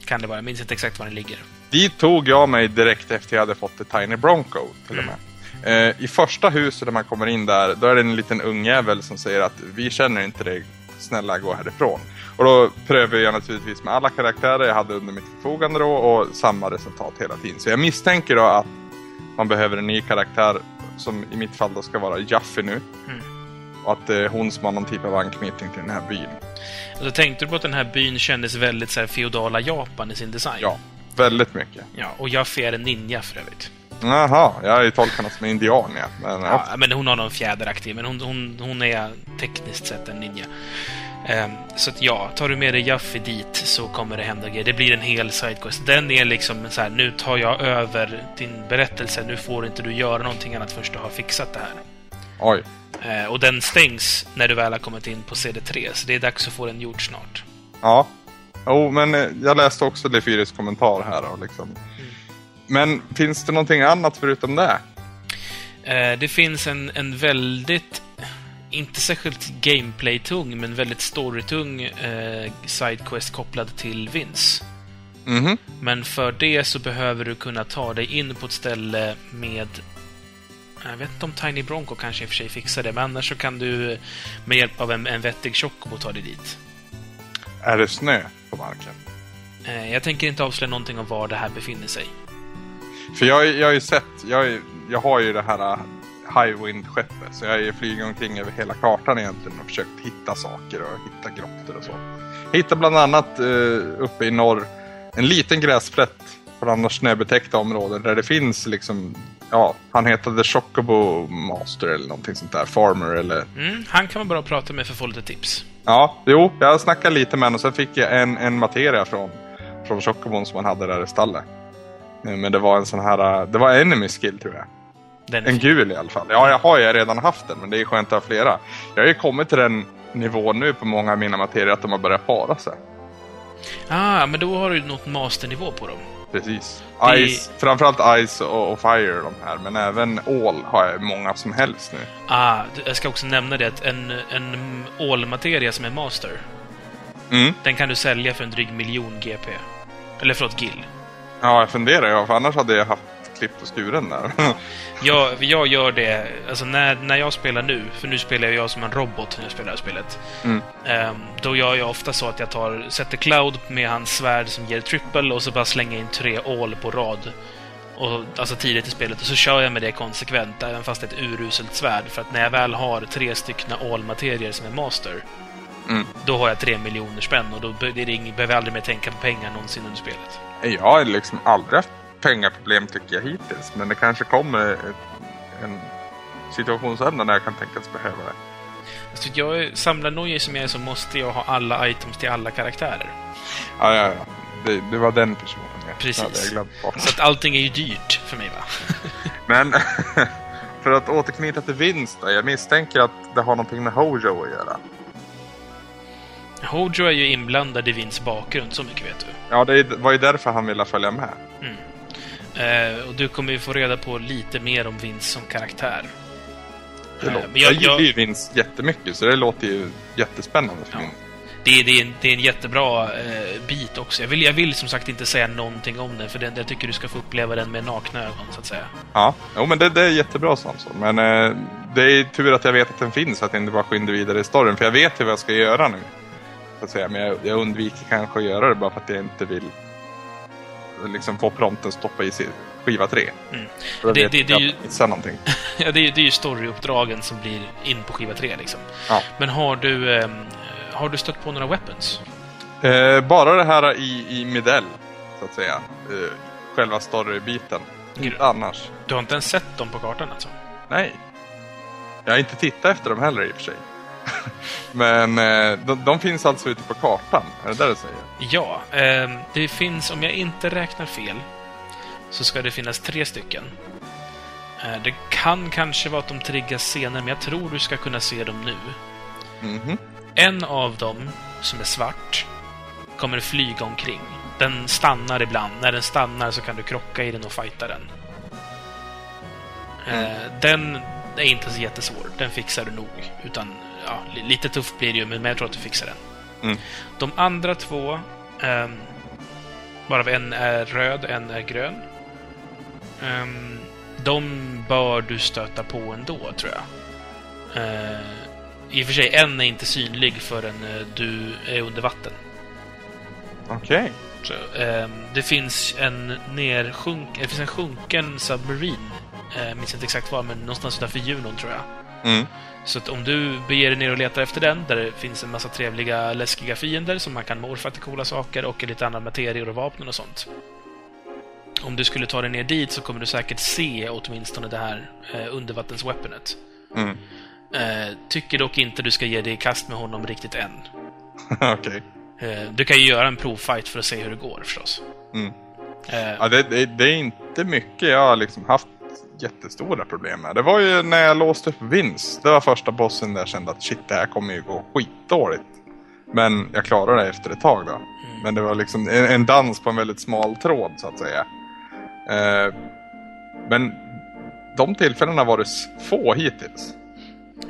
Kan det vara. Jag minns inte exakt var den ligger.
Dit tog jag mig direkt efter jag hade fått ett Tiny Bronco till och med. Eh, I första huset där man kommer in där, då är det en liten ungjävel som säger att vi känner inte dig, snälla gå härifrån. Och då prövade jag naturligtvis med alla karaktärer jag hade under mitt förfogande då och samma resultat hela tiden. Så jag misstänker då att man behöver en ny karaktär som i mitt fall då ska vara Jaffe nu.
Mm.
Och att det är hon som har någon typ av anknytning till den här byn.
Och så tänkte du på att den här byn kändes väldigt så här, feodala Japan i sin design?
Ja, väldigt mycket.
ja och Jaffe är en ninja för övrigt.
Jaha, jag tolkat henne som en indian ja. Men, ja.
Ja, men hon har någon fjäderaktig, men hon, hon, hon är tekniskt sett en ninja. Ehm, så att ja, tar du med dig Jaffe dit så kommer det hända grejer. Det blir en hel sidequest. Den är liksom så här, nu tar jag över din berättelse. Nu får inte du göra någonting annat först du har fixat det här.
Oj.
Eh, och den stängs när du väl har kommit in på CD3, så det är dags att få den gjord snart.
Ja. Jo, men eh, jag läste också Lefyris kommentar här. Och liksom. Men finns det någonting annat förutom det?
Eh, det finns en, en väldigt, inte särskilt gameplay-tung, men väldigt story-tung eh, sidequest kopplad till Vince.
Mhm.
Men för det så behöver du kunna ta dig in på ett ställe med... Jag vet inte om Tiny Bronco kanske i och för sig fixar det, men annars så kan du med hjälp av en, en vettig chocobo ta dig dit.
Är det snö på marken?
Eh, jag tänker inte avslöja någonting om var det här befinner sig.
För jag, jag har ju sett, jag, jag har ju det här uh, Highwind-skeppet. Så jag flugit omkring över hela kartan egentligen och försökt hitta saker och hitta grottor och så. Jag hittade bland annat uh, uppe i norr en liten gräsplätt på annars snöbetäckta områden där det finns liksom, ja, han heter The Chocobo Master eller någonting sånt där, Farmer eller
Mm, han kan man bara prata med för att få lite tips.
Ja, jo, jag snackade lite med honom och sen fick jag en, en materia från, från Chocobon som han hade där i stallet. Eh, Men det var en sån här, det var enemy skill tror jag.
Den
En gul i alla fall. Ja, jag har ju redan haft den, men det är skönt att ha flera. Jag har ju kommit till den nivån nu på många av mina materier att de har börjat para sig.
Ah, men då har du nått masternivå på dem.
Precis.
Det-
Ice, framförallt Ice och, och Fire de här, men även All har jag många som helst nu.
Ah, jag ska också nämna det att en, en ålmateria som är master,
Mm.
den kan du sälja för en dryg miljon GP. Eller förlåt, gill.
Ja, jag funderar ja, för annars hade jag haft klippt och skuren där.
Jag, jag gör det, alltså när, när jag spelar nu, för nu spelar jag som en robot när jag spelar det här spelet.
Mm.
Ehm, då gör jag ofta så att jag tar, sätter Cloud med hans svärd som ger trippel och så bara slänger in tre all på rad. Och, alltså tidigt i spelet. Och så kör jag med det konsekvent, även fast det är ett uruselt svärd. För att när jag väl har tre stycken all-materier som är master,
Mm.
då har jag tre miljoner spänn och då behöver jag aldrig mer tänka på pengar någonsin under spelet.
Jag har liksom aldrig haft pengaproblem tycker jag hittills. Men det kanske kommer en situationsända när jag kan tänkas behöva det.
Alltså jag samlar nojor som jag är så måste jag ha alla items till alla karaktärer.
Ja, ja, ja. Det, det var den personen. Jag
Precis.
hade glömt.
Så att allting är ju dyrt för mig va?
Men för att återknyta till vinst då, Jag misstänker att det har någonting med Hojo att göra.
Hojo är ju inblandad i Vins bakgrund, så mycket vet du.
Ja, det var ju därför han ville följa med.
Eh, och du kommer ju få reda på lite mer om Vince som karaktär.
Det
Eh,
låter.
men
Jag,
jag,
gillar ju vinst jättemycket så det låter ju jättespännande för
Ja.
min
det, är- det, är en, det är en jättebra eh, bit också. Jag vill, jag vill som sagt inte säga någonting om den, för den, jag tycker du ska få uppleva den med nakna ögon, så att säga.
Ja, jo, men det, det är jättebra Samson. Men eh, det är tur att jag vet att den finns, att jag inte bara skyndar vidare i storyn. För jag vet ju vad jag ska göra nu. Att säga. Men jag, jag undviker kanske att göra det bara för att jag inte vill liksom få prompten stoppa i si- skiva 3.
Mm. Det- det- det är ju-
någonting.
Ja, det, är- det är ju storyuppdragen som blir in på skiva 3, liksom.
Ja.
Men har du, eh, har du stött på några weapons?
Eh, bara det här i, i Midell, så att säga. Eh, själva storybiten. Inte annars.
Du har inte ens sett dem på kartan, alltså?
Nej. Jag har inte tittat efter dem heller i och för sig. Men eh, de, de finns alltså ute på kartan, är det där du säger?
Ja, ehm, det finns, om jag inte räknar fel, så ska det finnas tre stycken. Eh, det kan kanske vara att de triggas senare, men jag tror du ska kunna se dem nu.
Mhm.
En av dem, som är svart, kommer flyga omkring. Den stannar ibland. När den stannar så kan du krocka i den och fighta den. Eh, Den är inte så jättesvår. Den fixar du nog. Utan, ja, li- lite tufft blir det ju, men jag tror att du fixar den.
Mm.
De andra två, ehm, varav en är röd, en är grön. ehm, de bör du stöta på ändå, tror jag. Eh, I och för sig, en är inte synlig förrän eh, du är under vatten.
Okej.
Så, ehm, det finns en nersjunk... Det finns en sjunken submarine. Jag minns inte exakt var, men någonstans utanför Junon, tror jag.
Mm.
Så att om du beger dig ner och letar efter den, där det finns en massa trevliga, läskiga fiender som man kan morfa till coola saker och lite andra materier och vapen och sånt. Om du skulle ta dig ner dit så kommer du säkert se åtminstone det här eh, undervattensweaponet.
Mm.
Eh, tycker dock inte du ska ge dig i kast med honom riktigt än.
Okej.
Eh, du kan ju göra en provfight för att se hur det går förstås.
Mm.
Eh,
Ja, det, det, det är inte mycket jag har liksom haft jättestora problem med. Det var ju när jag låste upp Vince. Det var första bossen där jag kände att shit, det här kommer ju gå skitdåligt. Men jag klarade det efter ett tag då. Men det var liksom en, en dans på en väldigt smal tråd så att säga. Eh, men de tillfällena var det få hittills.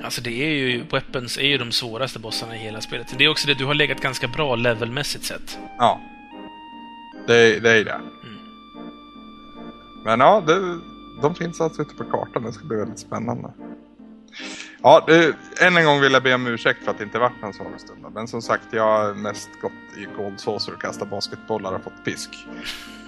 Alltså det är ju, Weapons är ju de svåraste bossarna i hela spelet. Det är också det, du har legat ganska bra levelmässigt sett.
Ja. Det, det är det. Men ja, det, de finns alltså ute på kartan. Det ska bli väldigt spännande. Ja, det, än en gång vill jag be om ursäkt för att det inte varit en sagostund. Men som sagt, jag har mest gått i Gold Saucer och kastat basketbollar och fått pisk.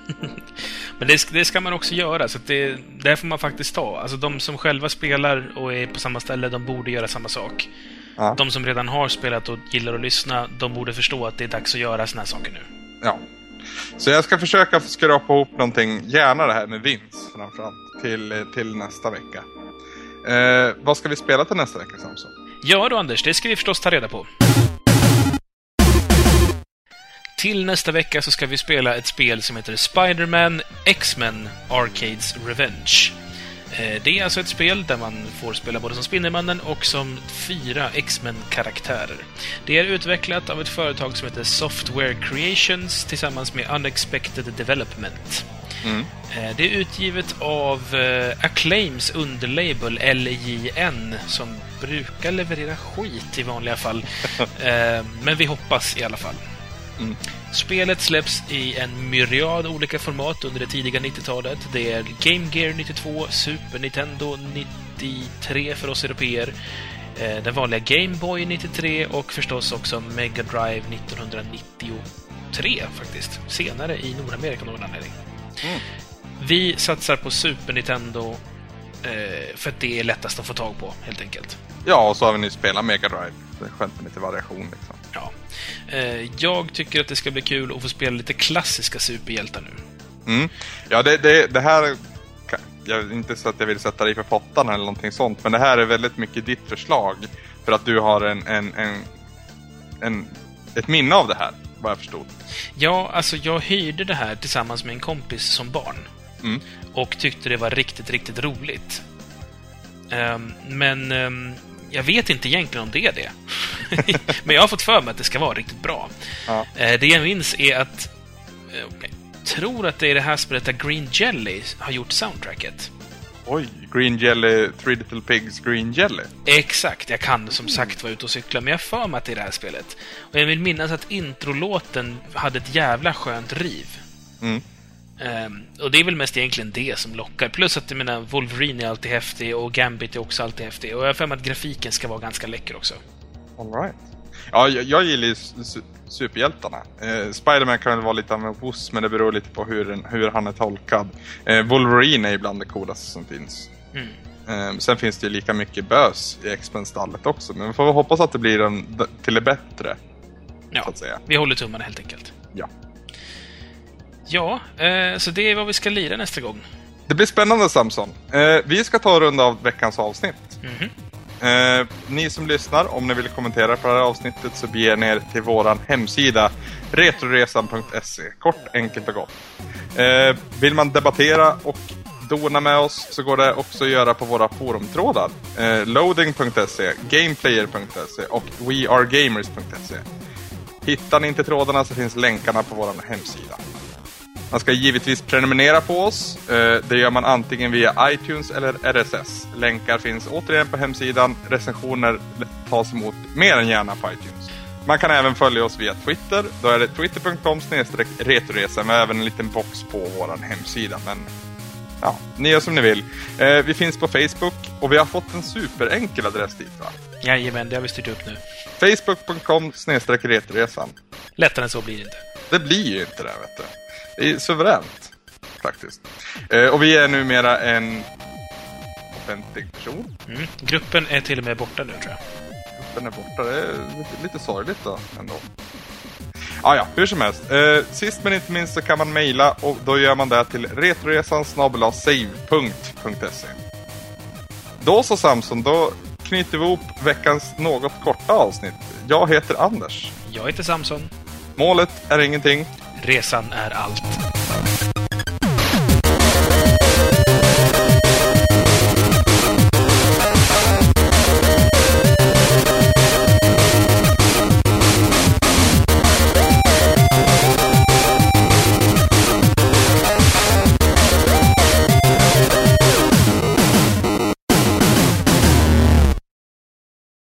Men det, det ska man också göra, så det, det får man faktiskt ta. Alltså de som själva spelar och är på samma ställe, de borde göra samma sak.
Ja.
De som redan har spelat och gillar att lyssna, de borde förstå att det är dags att göra såna här saker nu.
Ja. Så jag ska försöka skrapa ihop någonting, gärna det här med vinst framförallt, till, till nästa vecka. Eh, vad ska vi spela till nästa vecka Samson?
Ja då, Anders, det ska vi förstås ta reda på. Till nästa vecka så ska vi spela ett spel som heter Spider-Man X-Men Arcades Revenge. Eh, Det är alltså ett spel där man får spela både som Spindelmannen och som fyra X-Men-karaktärer. Det är utvecklat av ett företag som heter Software Creations tillsammans med Unexpected Development.
Mm.
Eh, Det är utgivet av eh, Acclaims underlabel LJN som brukar leverera skit i vanliga fall. Men vi hoppas i alla fall.
Mm.
Spelet släpps i en myriad olika format under det tidiga 90-talet. Det är Game Gear 92, Super Nintendo 93 för oss europeer, eh, den vanliga Game Boy 93 och förstås också Mega Drive 1993 faktiskt. Senare i Nordamerika av någon anledning.
Mm.
Vi satsar på Super Nintendo eh, för att det är lättast att få tag på, helt enkelt.
Ja, och så har vi nu spelat Mega Drive. Det är skönt med lite variation liksom.
Ja. Eh, jag tycker att det ska bli kul att få spela lite klassiska superhjältar nu.
Mm. Ja, det, det, det här... Jag, inte så att jag vill sätta dig på pottan eller någonting sånt, men det här är väldigt mycket ditt förslag. För att du har en, en, en, en, ett minne av det här, vad jag förstod.
Ja, alltså jag hyrde det här tillsammans med en kompis som barn.
Mm.
Och tyckte det var riktigt, riktigt roligt. Ehm, men ehm, jag vet inte egentligen om det är det. men jag har fått för mig att det ska vara riktigt bra.
Ja.
Eh, det jag minns är att... eh, Jag tror att det är det här spelet där Green Jelly har gjort soundtracket.
Oj, Green Jelly, Three Little Pigs Green Jelly.
Exakt, jag kan som sagt vara ute och cykla, men jag har för mig att det är det här spelet. Och jag vill minnas att introlåten hade ett jävla skönt riv.
Mm.
Ehm, och det är väl mest egentligen det som lockar. Plus att jag menar, Wolverine är alltid häftig och Gambit är också alltid häftig. Och jag har för mig att grafiken ska vara ganska läcker också.
All right. Ja, jag, jag gillar ju su- su- superhjältarna. Eh, Spiderman kan väl vara lite av en woos, men det beror lite på hur, hur han är tolkad. Eh, Wolverine är ju bland det coolaste som finns.
Mm.
Eh, sen finns det ju lika mycket bös i X-Men-stallet också, men vi får väl hoppas att det blir en, till det bättre,
Ja, vi håller tummarna helt enkelt.
Ja.
Ja, eh, så det är vad vi ska lira nästa gång.
Det blir spännande Samson. Eh, vi ska ta runda av veckans avsnitt.
Mhm.
Eh, ni som lyssnar, om ni vill kommentera på det här avsnittet så beger ni er till våran hemsida retroresan.se. Kort, enkelt och gott. Eh, vill man debattera och dona med oss så går det också att göra på våra forumtrådar. Eh, loading.se, gameplayer.se och wearegamers.se. Hittar ni inte trådarna så finns länkarna på vår hemsida. Man ska givetvis prenumerera på oss. Eh, Det gör man antingen via iTunes eller RSS. Länkar finns återigen på hemsidan. Recensioner tas emot mer än gärna på iTunes. Man kan även följa oss via Twitter. Då är det twitter.com retoresa med även en liten box på vår hemsida. Men ja, ni gör som ni vill. Eh, Vi finns på Facebook och vi har fått en superenkel adress dit va?
Jajamän, det har vi styrt upp nu.
Facebook.com retroresan.
Lättare än så blir det inte.
Det blir ju inte det, vet du. Det är suveränt, faktiskt. Eh, och vi är numera en offentlig person.
Mm. Gruppen är till och med borta nu, tror jag.
Den är borta. Det är lite, lite sorgligt då, ändå. Ah, ja, hur som helst. Eh, sist men inte minst så kan man mejla och då gör man det till retroresan. Då så Samson, då knyter vi ihop veckans något korta avsnitt. Jag heter Anders.
Jag heter Samson.
Målet är ingenting.
Resan är allt.